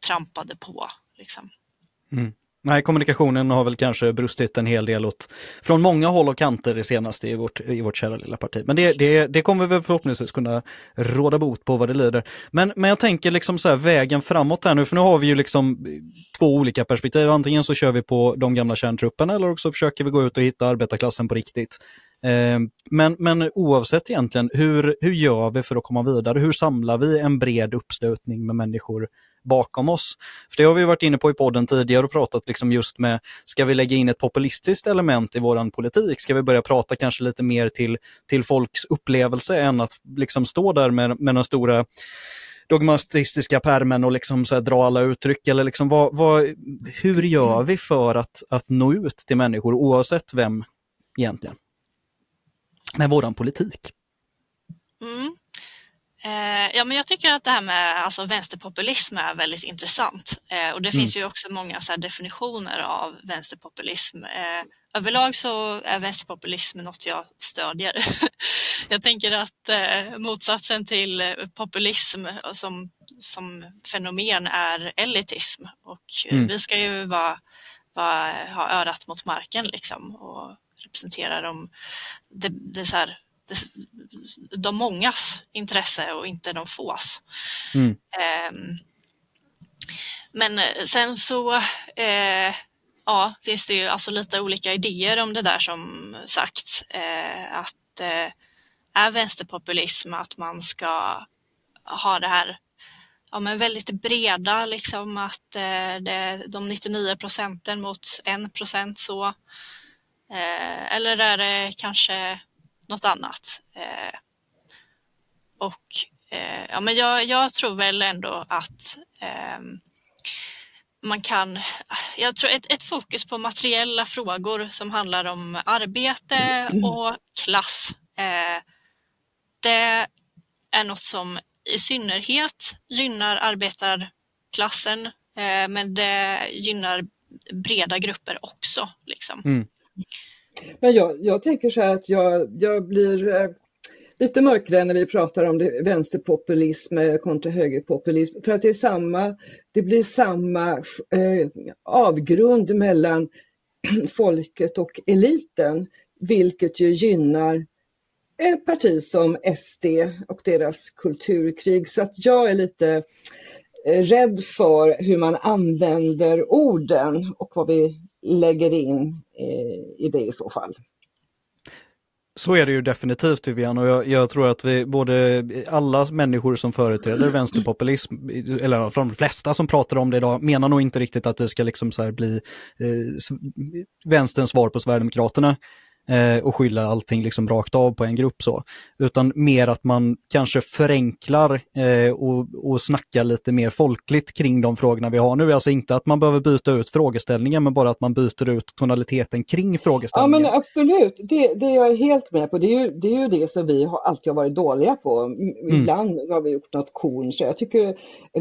trampade på. Liksom.
Mm. Nej, kommunikationen har väl kanske brustit en hel del åt, från många håll och kanter det senaste i vårt, i vårt kära lilla parti. Men det, det, det kommer vi förhoppningsvis kunna råda bot på vad det lider. Men, men jag tänker liksom så här, vägen framåt här nu, för nu har vi ju liksom två olika perspektiv. Antingen så kör vi på de gamla kärntrupperna eller också försöker vi gå ut och hitta arbetarklassen på riktigt. Eh, men, men oavsett egentligen, hur, hur gör vi för att komma vidare? Hur samlar vi en bred uppslutning med människor bakom oss. För Det har vi varit inne på i podden tidigare och pratat liksom just med, ska vi lägga in ett populistiskt element i vår politik? Ska vi börja prata kanske lite mer till, till folks upplevelse än att liksom stå där med, med den stora dogmatistiska pärmen och liksom så dra alla uttryck? Eller liksom vad, vad, hur gör vi för att, att nå ut till människor oavsett vem egentligen? Med våran politik.
Mm. Eh, ja, men jag tycker att det här med alltså, vänsterpopulism är väldigt intressant. Eh, och det mm. finns ju också många så här, definitioner av vänsterpopulism. Eh, överlag så är vänsterpopulism något jag stödjer. [laughs] jag tänker att motsatsen till populism som, som fenomen är elitism. Och mm. vi ska ju vara, vara, ha örat mot marken liksom och representera de, det, det så här, de mångas intresse och inte de fås. Mm. Um, men sen så eh, ja, finns det ju alltså lite olika idéer om det där som sagt. Eh, att eh, är vänsterpopulism att man ska ha det här ja, men väldigt breda, liksom att eh, det, de 99 procenten mot en procent så. Eh, eller är det kanske något annat. Eh, och eh, ja, men jag, jag, tror väl ändå att eh, man kan, jag tror ett, ett, fokus på materiella frågor som handlar om arbete [clears throat] och klass. Eh, det är något som i synnerhet gynnar arbetarklassen, eh, men det gynnar breda grupper också. Liksom. Mm.
Men jag, jag tänker så här att jag, jag blir eh, lite mörkare när vi pratar om det, vänsterpopulism eh, kontra högerpopulism. För att det är samma, det blir samma eh, avgrund mellan [clears throat] folket och eliten, vilket ju gynnar ett parti som SD och deras kulturkrig. Så att jag är lite eh, rädd för hur man använder orden och vad vi lägger in eh, i det i så fall.
Så är det ju definitivt Vivian och jag, jag, tror att vi både alla människor som företräder vänsterpopulism, eller de flesta som pratar om det idag, menar nog inte riktigt att vi ska liksom så bli eh, vänsterns svar på Sverigedemokraterna eh, och skylla allting liksom rakt av på en grupp så. Utan mer att man kanske förenklar eh, och, och snackar lite mer folkligt kring de frågorna vi har nu. Alltså inte att man behöver byta ut frågeställningen men bara att man byter ut tonaliteten kring frågeställningen.
Ja men absolut, det, det är jag helt med på. Det är ju det, är ju det som vi har alltid har varit dåliga på. Mm. Ibland mm. har vi gjort något korn så jag tycker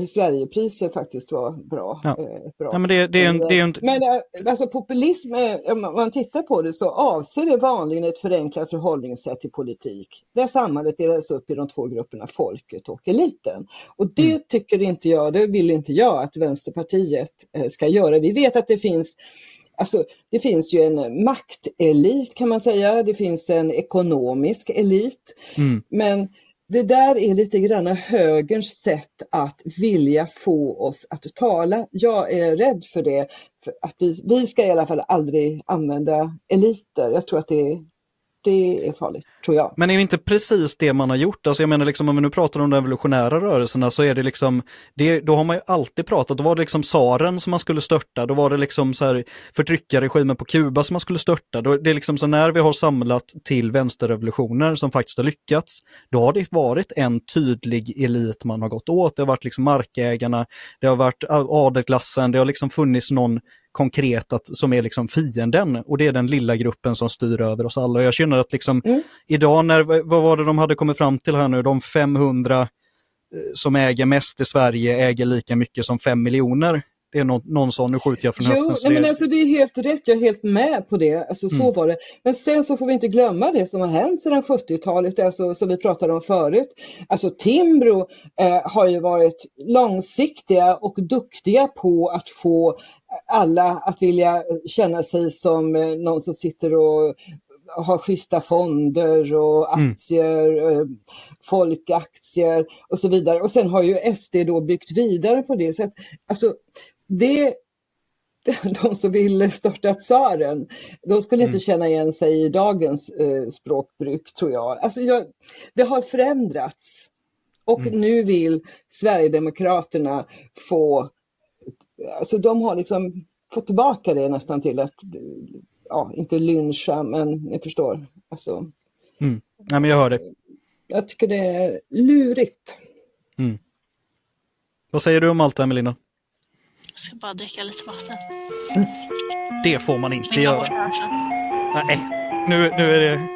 Sverigepriset faktiskt var bra.
Ja. Eh, bra. Ja, men det, det är en, det är en...
men eh, alltså populism, om man tittar på det så avser det är vanligen ett förenklat förhållningssätt till politik där samhället delas upp i de två grupperna folket och eliten. Och det mm. tycker inte jag, det vill inte jag att Vänsterpartiet eh, ska göra. Vi vet att det finns Alltså, det finns ju en maktelit kan man säga, det finns en ekonomisk elit. Mm. Men det där är lite grann högerns sätt att vilja få oss att tala. Jag är rädd för det. För att vi, vi ska i alla fall aldrig använda eliter. Jag tror att det det är farligt, tror jag.
Men är det inte precis det man har gjort? Alltså jag menar, liksom, om vi nu pratar om de revolutionära rörelserna så är det liksom, det, då har man ju alltid pratat, då var det liksom tsaren som man skulle störta, då var det liksom så här förtryckarregimen på Kuba som man skulle störta. Då, det är liksom så när vi har samlat till vänsterrevolutioner som faktiskt har lyckats, då har det varit en tydlig elit man har gått åt. Det har varit liksom markägarna, det har varit adelklassen, det har liksom funnits någon konkret att, som är liksom fienden och det är den lilla gruppen som styr över oss alla. Och jag känner att liksom mm. idag när, vad var det de hade kommit fram till här nu, de 500 eh, som äger mest i Sverige äger lika mycket som 5 miljoner Det är någon, någon sån, nu skjuter jag från
Jo,
höften. det-
men alltså det är helt rätt, jag är helt med på det. Alltså, Så
Mm.
var det. Men sen så får vi inte glömma det som har hänt sedan 70-talet, alltså, som vi pratade om förut. Alltså Timbro eh, har ju varit långsiktiga och duktiga på att få alla att vilja känna sig som eh, någon som sitter och har schyssta fonder och
Mm.
aktier, eh, folkaktier och så vidare. Och sen har ju SD då byggt vidare på det. Så att, alltså, det, [laughs] de som vill störta tsaren, de skulle inte känna igen sig i dagens eh, språkbruk tror jag. Alltså jag. Det har förändrats och nu vill Sverigedemokraterna få, alltså de har liksom fått tillbaka det nästan till att, ja inte lyncha men ni förstår. Alltså,
Mm. Nej, men jag hör det.
jag tycker det är lurigt.
Vad säger du om allt det här Melina?
Jag ska bara dricka lite vatten.
Det får man inte göra. Nej, nu, nu är det,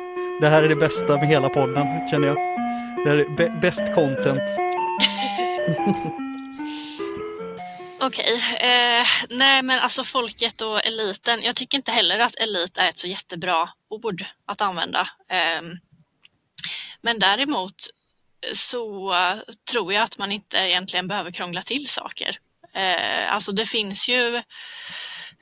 det här är det bästa med hela podden, känner jag. Det här är bäst content. [laughs]
Okej, eh, nej men alltså folket och eliten. Jag tycker inte heller att elit är ett så jättebra ord att använda. Ehm, men däremot så eh, tror jag att man inte egentligen behöver krångla till saker. Eh, alltså det finns ju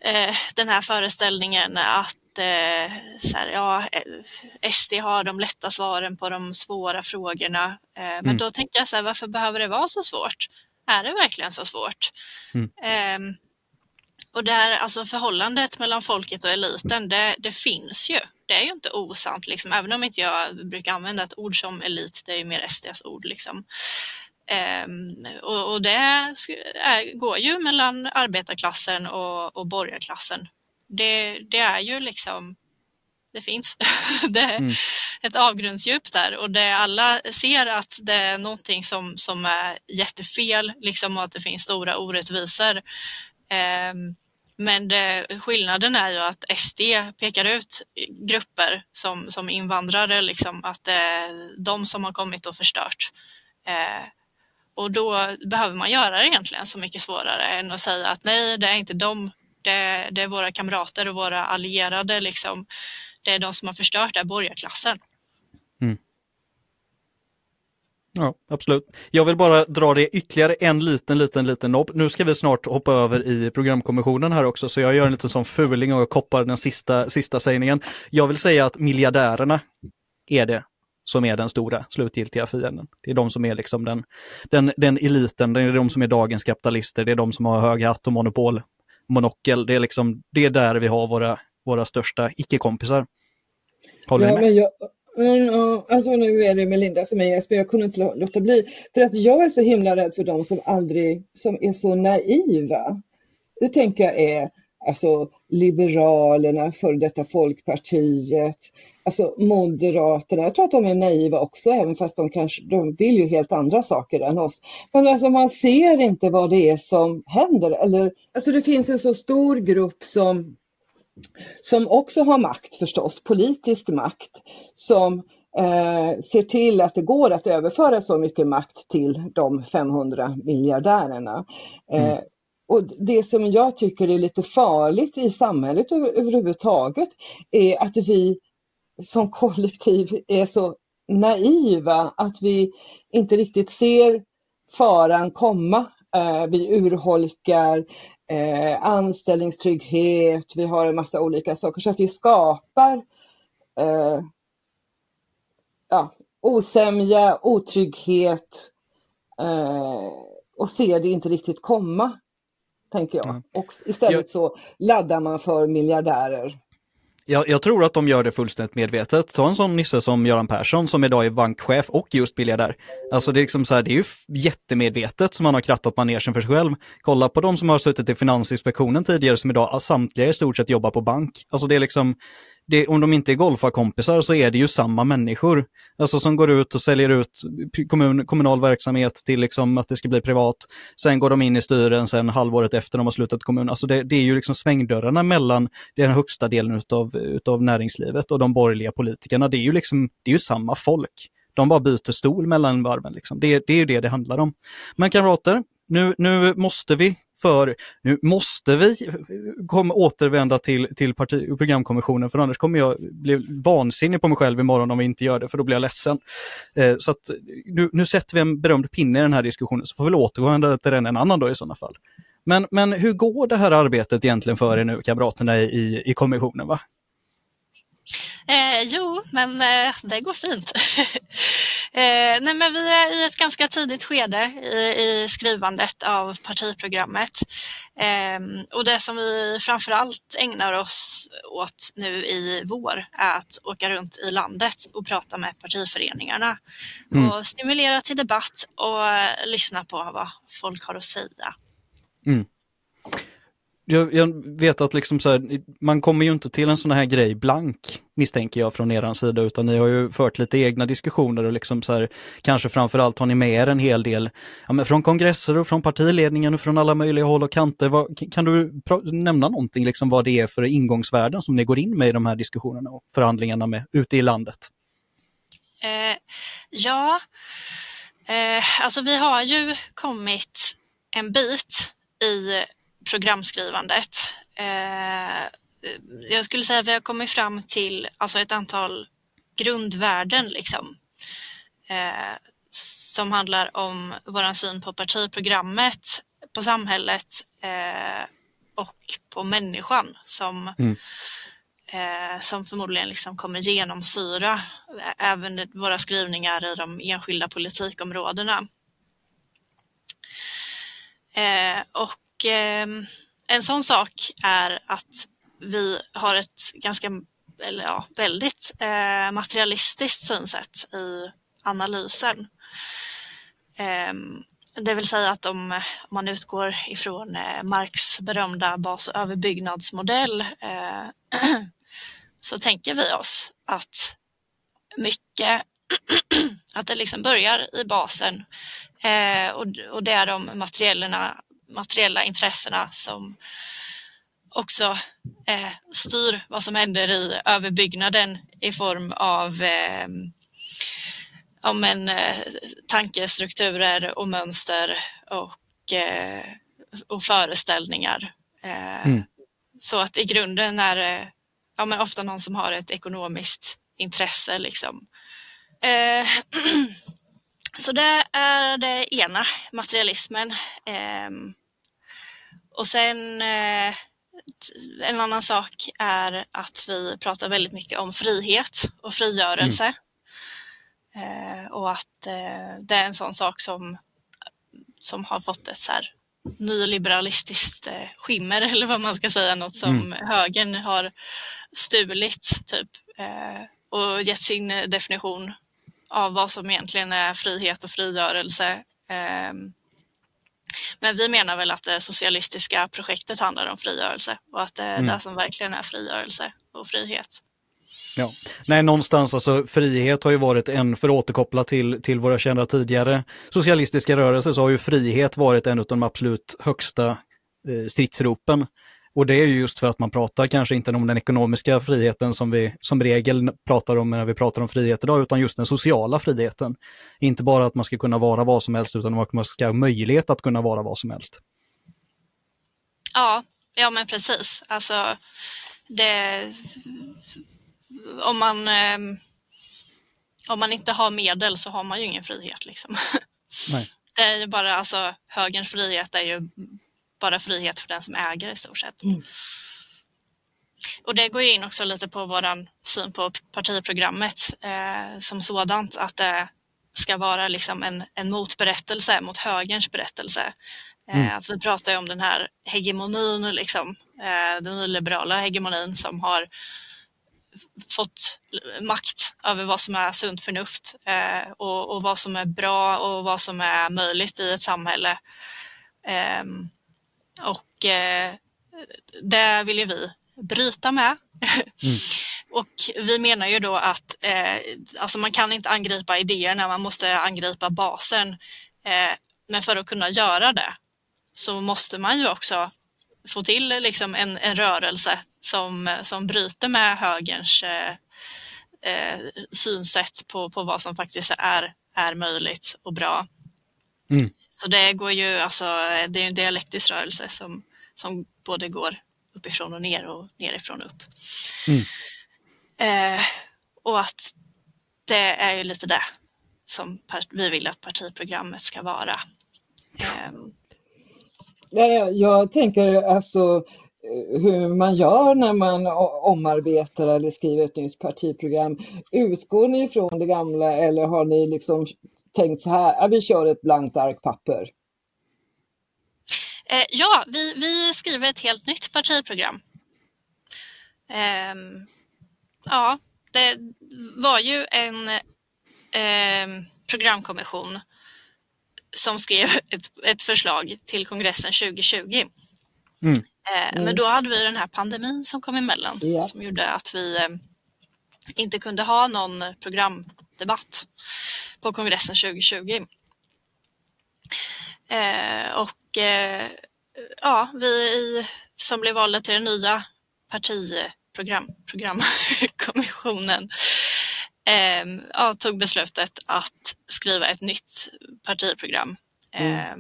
eh, den här föreställningen att eh, så här, ja, eh, SD har de lätta svaren på de svåra frågorna. Eh, men
Mm.
då tänker jag så här, varför behöver det vara så svårt? Är det verkligen så svårt?
Mm.
Ehm, och det här, alltså förhållandet mellan folket och eliten, det, det finns ju. Det är ju inte osant, liksom. även om inte jag brukar använda ett ord som elit, det är ju mer SDs ord. Liksom. Ehm, och, och det är, går ju mellan arbetarklassen och, och borgarklassen. Det, det är ju liksom, det finns. [laughs] det är
Mm.
ett avgrundsdjup där och det alla ser att det är någonting som, som är jättefel liksom, och att det finns stora orättvisor. Ehm, men det, skillnaden är ju att SD pekar ut grupper som, som invandrare, liksom, att det är de som har kommit och förstört. Eh, och då behöver man göra det egentligen så mycket svårare än att säga att nej, det är inte dem, det, det är våra kamrater och våra allierade. Liksom. Det är de som har förstört, det här borgarklassen. Mm.
Ja, absolut. Jag vill bara dra det ytterligare en liten, liten, liten nobb. Nu ska vi snart hoppa över i programkommissionen här också, så jag gör en liten sån fuling och koppar den sista, sista sägningen. Jag vill säga att miljardärerna är det som är den stora slutgiltiga fienden. Det är de som är liksom den, den, den eliten, det är de som är dagens kapitalister, det är de som har hög hatt och monopol, monokel. Det är liksom, det är där vi har våra, våra största icke-kompisar. Håller
Ja,
ni med?
men jag, ja, alltså nu är det Melinda som är Jesper, jag kunde inte lå- låta bli. För att jag är så himla rädd för de som aldrig, som är så naiva. Det tänker jag är alltså Liberalerna, före detta Folkpartiet, alltså Moderaterna. Jag tror att de är naiva också, även fast de kanske, de vill ju helt andra saker än oss. Men alltså man ser inte vad det är som händer. Eller, alltså det finns en så stor grupp som som också har makt förstås, politisk makt, som eh, ser till att det går att överföra så mycket makt till de 500 miljardärerna. Eh, och det som jag tycker är lite farligt i samhället över, överhuvudtaget är att vi som kollektiv är så naiva att vi inte riktigt ser faran komma. Eh, vi urholkar eh, anställningstrygghet, vi har en massa olika saker så att vi skapar eh, ja, osämja, otrygghet och ser det inte riktigt komma, tänker jag.
Ja.
Och istället så laddar man för miljardärer.
Jag, jag tror att de gör det fullständigt medvetet. Ta en sån nisse som Göran Persson som idag är bankchef och just biljardär. Alltså det är liksom så här, det är ju jättemedvetet som man har krattat manegen för sig själv. Kolla på de som har suttit i Finansinspektionen tidigare som idag samtliga i stort sett jobbar på bank. Alltså det är liksom, det, om de inte är golfarkompisar så är det ju samma människor. Alltså som går ut och säljer ut kommun, kommunal verksamhet till liksom att det ska bli privat. Sen går de in i styrelsen halvåret efter de har slutat kommun. Alltså det, det är ju liksom svängdörrarna mellan den högsta delen utav, utav näringslivet och de borgerliga politikerna. Det är ju liksom, det är ju samma folk. De bara byter stol mellan varven. Liksom. Det, det är ju det det handlar om. Men kamrater, nu, nu måste vi för, nu måste vi kom, återvända till, till parti, programkommissionen för annars kommer jag bli vansinnig på mig själv imorgon om vi inte gör det för då blir jag ledsen. Eh, så att nu, nu sätter vi en berömd pinne i den här diskussionen så får vi återgå till den en annan dag i sådana fall. Men, men hur går det här arbetet egentligen för er nu, kamraterna i, i kommissionen? Va?
Eh, jo, men eh, det går fint. [laughs] eh, nej, men vi är i ett ganska tidigt skede i, i skrivandet av partiprogrammet. Eh, och det som vi framför allt ägnar oss åt nu i vår är att åka runt i landet och prata med partiföreningarna mm. och stimulera till debatt och lyssna på vad folk har att säga. Mm
jag, jag, vet att liksom så här, man kommer ju inte till en sån här grej blank, misstänker jag från er sida, utan ni har ju fört lite egna diskussioner och liksom så här, kanske framförallt har ni med er en hel del ja, men från kongresser och från partiledningen och från alla möjliga håll och kanter. Vad, kan du nämna någonting, liksom vad det är för ingångsvärden som ni går in med i de här diskussionerna och förhandlingarna med ute i landet?
Eh, ja, eh, alltså vi har ju kommit en bit i programskrivandet. Eh, jag skulle säga att vi har kommit fram till alltså ett antal grundvärden liksom, eh, som handlar om vår syn på partiprogrammet, på samhället eh, och på människan som, mm. som förmodligen liksom kommer genomsyra även våra skrivningar i de enskilda politikområdena. Och och eh, en sån sak är att vi har ett ganska, eller ja, väldigt eh, materialistiskt synsätt i analysen. Eh, det vill säga att om, om man utgår ifrån eh, Marx berömda bas och överbyggnadsmodell eh, [clears throat] så tänker vi oss att mycket, [clears throat] att det liksom börjar i basen eh, och, och det är de materiellerna materiella intressena som också eh, styr vad som händer i överbyggnaden i form av eh, om en, eh, tankestrukturer och mönster och, eh, och föreställningar. Eh, mm. Så att i grunden är det ja, men ofta någon som har ett ekonomiskt intresse. Liksom. [clears throat] Så det är det ena, materialismen. Ehm, och sen eh, en annan sak är att vi pratar väldigt mycket om frihet och frigörelse. Mm. Eh, och att eh, det är en sån sak som, som har fått ett så här nyliberalistiskt skimmer [laughs] eller vad man ska säga, något som mm. högern har stulit typ och gett sin definition av vad som egentligen är frihet och frigörelse. Ehm, men vi menar väl att det socialistiska projektet handlar om frigörelse och att det är mm. det som verkligen är frigörelse och frihet.
Ja. Nej, någonstans alltså frihet har ju varit en, för att återkoppla till, till våra kända tidigare socialistiska rörelser, så har ju frihet varit en av de absolut högsta eh, stridsropen. Och det är ju just för att man pratar kanske inte om den ekonomiska friheten som vi som regel pratar om när vi pratar om frihet idag, utan just den sociala friheten. Inte bara att man ska kunna vara vad som helst, utan att man ska ha möjlighet att kunna vara vad som helst.
Ja, ja men precis. Alltså, det, om, man, eh, om man inte har medel så har man ju ingen frihet. Liksom. Nej. [laughs] Det är ju bara, alltså, högerns frihet är ju bara frihet för den som äger i stort sett. Mm. Och det går in också lite på vår syn på partiprogrammet eh, som sådant, att det ska vara liksom en, en motberättelse mot högerns berättelse. Eh, mm. Att vi pratar om den här hegemonin, liksom, eh, den nyliberala hegemonin som har fått makt över vad som är sunt förnuft eh, och, och, vad som är bra och vad som är möjligt i ett samhälle. Um, och eh, det vill ju vi bryta med. Mm. [laughs] och vi menar ju då att eh, alltså man kan inte angripa idéerna, man måste angripa basen. Eh, men för att kunna göra det så måste man ju också få till liksom en, en rörelse som, som bryter med högerns eh, eh, synsätt på, på vad som faktiskt är, är möjligt och bra. Mm. Så det går ju, alltså, det är en dialektisk rörelse som, som både går uppifrån och ner och nerifrån och upp.
Mm.
Eh, och att det är ju lite det som vi vill att partiprogrammet ska vara. Eh.
Jag tänker alltså hur man gör när man omarbetar eller skriver ett nytt partiprogram. Utgår ni från det gamla eller har ni liksom tänkt så här, ja, vi kör ett blankt ark papper?
Eh, ja, vi, vi skriver ett helt nytt partiprogram. Eh, ja, det var ju en eh, programkommission som skrev ett, ett, förslag till kongressen 2020. Mm. Mm. Men då hade vi den här pandemin som kom emellan ja. som gjorde att vi eh, inte kunde ha någon programdebatt på kongressen 2020. Eh, och eh, ja, vi som blev valda till den nya partiprogram, programkommissionen eh, ja, tog beslutet att skriva ett nytt partiprogram. Mm. Eh,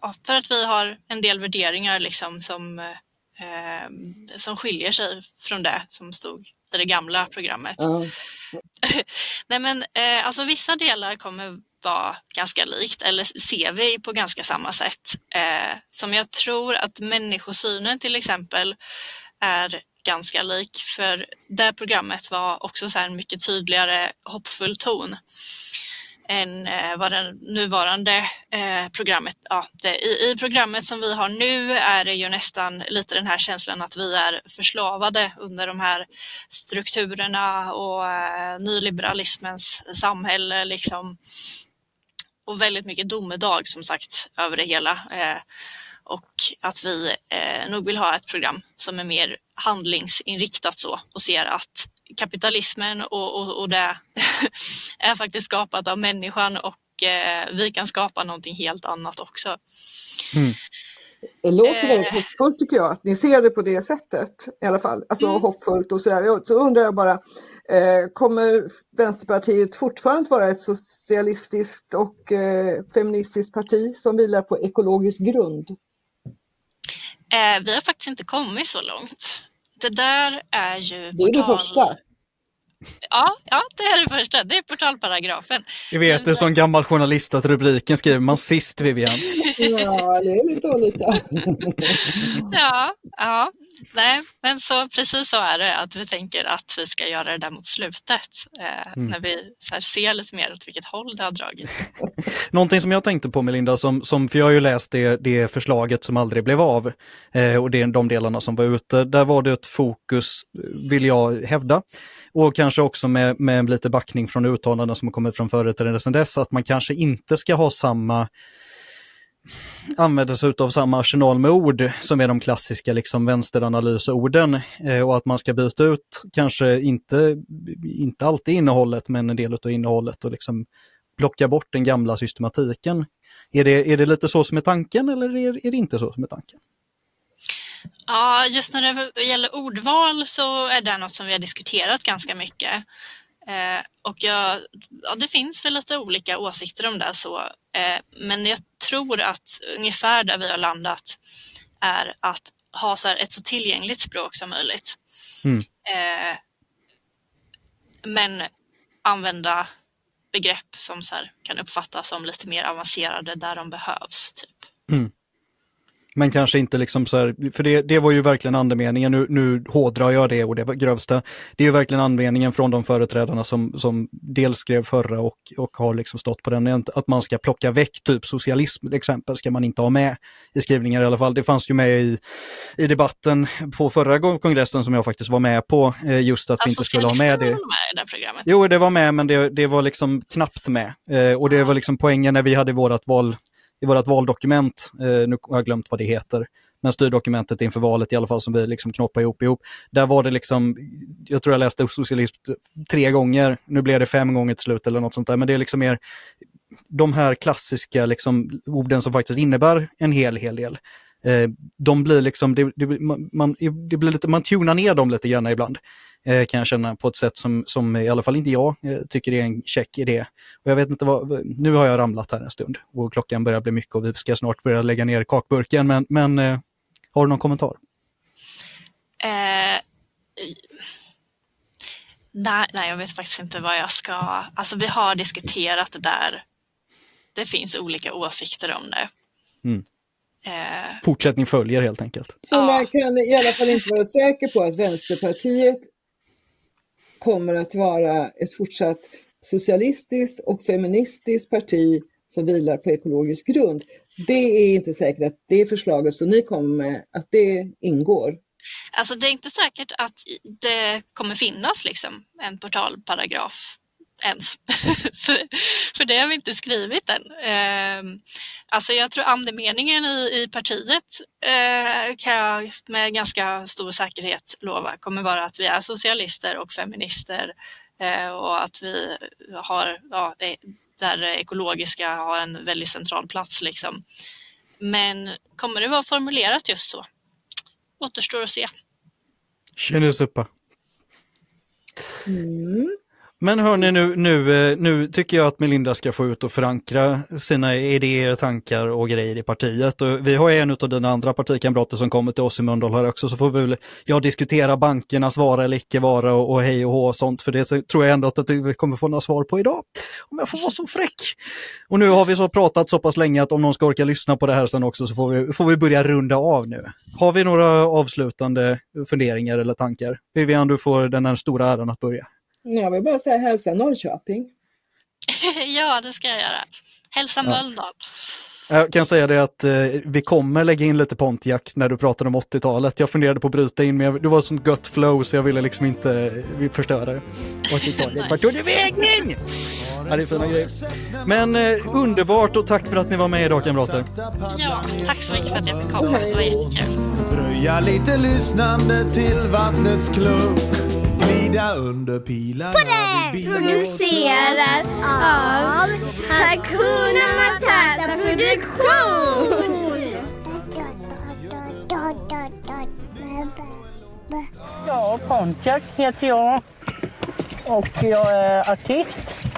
ja, för att vi har en del värderingar liksom som, eh, som skiljer sig från det som stod i det gamla programmet. Mm. [laughs] Nej men eh, alltså vissa delar kommer vara ganska likt eller ser vi på ganska samma sätt. Eh, som jag tror att människosynen till exempel är ganska lik för det programmet var också så en mycket tydligare hoppfull ton än eh, vad det nuvarande eh, programmet, ja, det, i, i, programmet som vi har nu är det ju nästan lite den här känslan att vi är förslavade under de här strukturerna och eh, nyliberalismens samhälle liksom. Och väldigt mycket domedag som sagt över det hela. Eh, och att vi eh, nog vill ha ett program som är mer handlingsinriktat så och ser att kapitalismen och, och, och det [laughs] är faktiskt skapat av människan och eh, vi kan skapa någonting helt annat också.
Mm. Det låter väldigt eh. hoppfullt tycker jag, att ni ser det på det sättet i alla fall. Alltså mm. hoppfullt och sådär. Så undrar jag bara, eh, kommer Vänsterpartiet fortfarande vara ett socialistiskt och eh, feministiskt parti som vilar på ekologisk grund?
Eh, vi har faktiskt inte kommit så långt. Det där är ju...
Det är portal... det första.
Ja, ja, det är det första. Det är portalparagrafen.
Jag vet, det är som gammal journalist att rubriken skriver man sist, Vivian.
ja, det är lite olika. [laughs]
ja, ja. Nej, men så precis så är det att vi tänker att vi ska göra det där mot slutet. Eh, mm. När vi här, ser lite mer åt vilket håll det har dragit. [laughs]
Någonting som jag tänkte på Melinda, som, som, för jag har ju läst det, det förslaget som aldrig blev av eh, och det är de delarna som var ute. Där var det ett fokus, vill jag hävda, och kanske också med, med lite backning från uttalanden som har kommit från företrädare sedan dess, att man kanske inte ska ha samma använda sig av samma arsenal med ord som är de klassiska liksom, vänsteranalysorden eh, och att man ska byta ut kanske inte, inte alltid innehållet men en del av innehållet och liksom plocka bort den gamla systematiken. Är det, är det lite så som är tanken eller är, är det inte så som är tanken?
Ja, just när det gäller ordval så är det något som vi har diskuterat ganska mycket. Eh, och jag, ja, det finns väl lite olika åsikter om det så, eh, men jag tror att ungefär där vi har landat är att ha så ett så tillgängligt språk som möjligt. Mm. Eh, men använda begrepp som så kan uppfattas som lite mer avancerade där de behövs. Typ. Mm.
Men kanske inte liksom så här, för det, det var ju verkligen andemeningen, nu, nu hårdrar jag det och det var grövsta. Det är ju verkligen andemeningen från de företrädarna som, som dels skrev förra och, och har liksom stått på den, att man ska plocka väck typ socialism till exempel, ska man inte ha med i skrivningar i alla fall. Det fanns ju med i, i debatten på förra kongressen som jag faktiskt var med på, eh, just att vi inte skulle ha med det. Med i det programmet. Jo, det var med, men det, det var liksom knappt med. Eh, och det var liksom poängen när vi hade vårat val i vårt valdokument, eh, nu har jag glömt vad det heter, men styrdokumentet inför valet i alla fall som vi liksom knoppar ihop ihop. Där var det liksom, jag tror jag läste socialism tre gånger, nu blev det fem gånger till slut eller något sånt där, men det är liksom mer de här klassiska liksom, orden som faktiskt innebär en hel, hel del eh, de blir liksom, det, det, man, det blir lite, man tunar ner dem lite grann ibland. Eh, kan jag känna på ett sätt som, som i alla fall inte jag eh, tycker är en check idé. Och jag vet inte vad, nu har jag ramlat här en stund och klockan börjar bli mycket och vi ska snart börja lägga ner kakburken, men, men eh, har du någon kommentar?
Eh, nej, nej, jag vet faktiskt inte vad jag ska... Alltså vi har diskuterat det där. Det finns olika åsikter om det.
Mm. Fortsättning följer helt enkelt.
Så ja. man kan i alla fall inte vara säker på att Vänsterpartiet kommer att vara ett fortsatt socialistiskt och feministiskt parti som vilar på ekologisk grund. Det är inte säkert att det förslaget som ni kommer med, att det ingår.
Alltså det är inte säkert att det kommer finnas liksom en portalparagraf ens. [laughs] för, för det har vi inte skrivit än. Eh, alltså jag tror andemeningen i, i partiet eh, kan jag med ganska stor säkerhet lova kommer vara att vi är socialister och feminister eh, och att vi har, ja, där ekologiska har en väldigt central plats. Liksom. Men kommer det vara formulerat just så? Återstår att se.
Känner uppa. Mm. Men hörni, nu, nu, eh, nu tycker jag att Melinda ska få ut och förankra sina idéer, tankar och grejer i partiet. Och vi har en av dina andra partikamrater som kommer till oss i Mölndal här också, så får vi väl ja, diskutera bankernas vara eller icke vara och, och hej och hå och sånt, för det tror jag ändå att vi kommer få några svar på idag. Om jag får vara så fräck. Och nu har vi så pratat så pass länge att om någon ska orka lyssna på det här sen också så får vi, får vi börja runda av nu. Har vi några avslutande funderingar eller tankar? Vivian, du får den här stora äran att börja.
Jag vill bara säga hälsa Norrköping. [laughs]
ja, det ska jag göra. Hälsa ja. Mölndal.
Jag kan säga det att eh, vi kommer lägga in lite Pontiac när du pratade om 80-talet. Jag funderade på att bryta in, men det var sånt gött flow så jag ville liksom inte eh, förstöra det. [laughs] Vart tog det vägen? Ja, det är fina grejer. Men eh, underbart och tack för att ni var med idag kamrater.
Ja, tack så mycket för att jag fick komma. Det var jättekul.
Dröja lite lyssnande till vattnets klunk glida under pilarna
Podden produceras av Hakuna Matata Produktion.
Ja, Pontiac heter jag och jag är artist.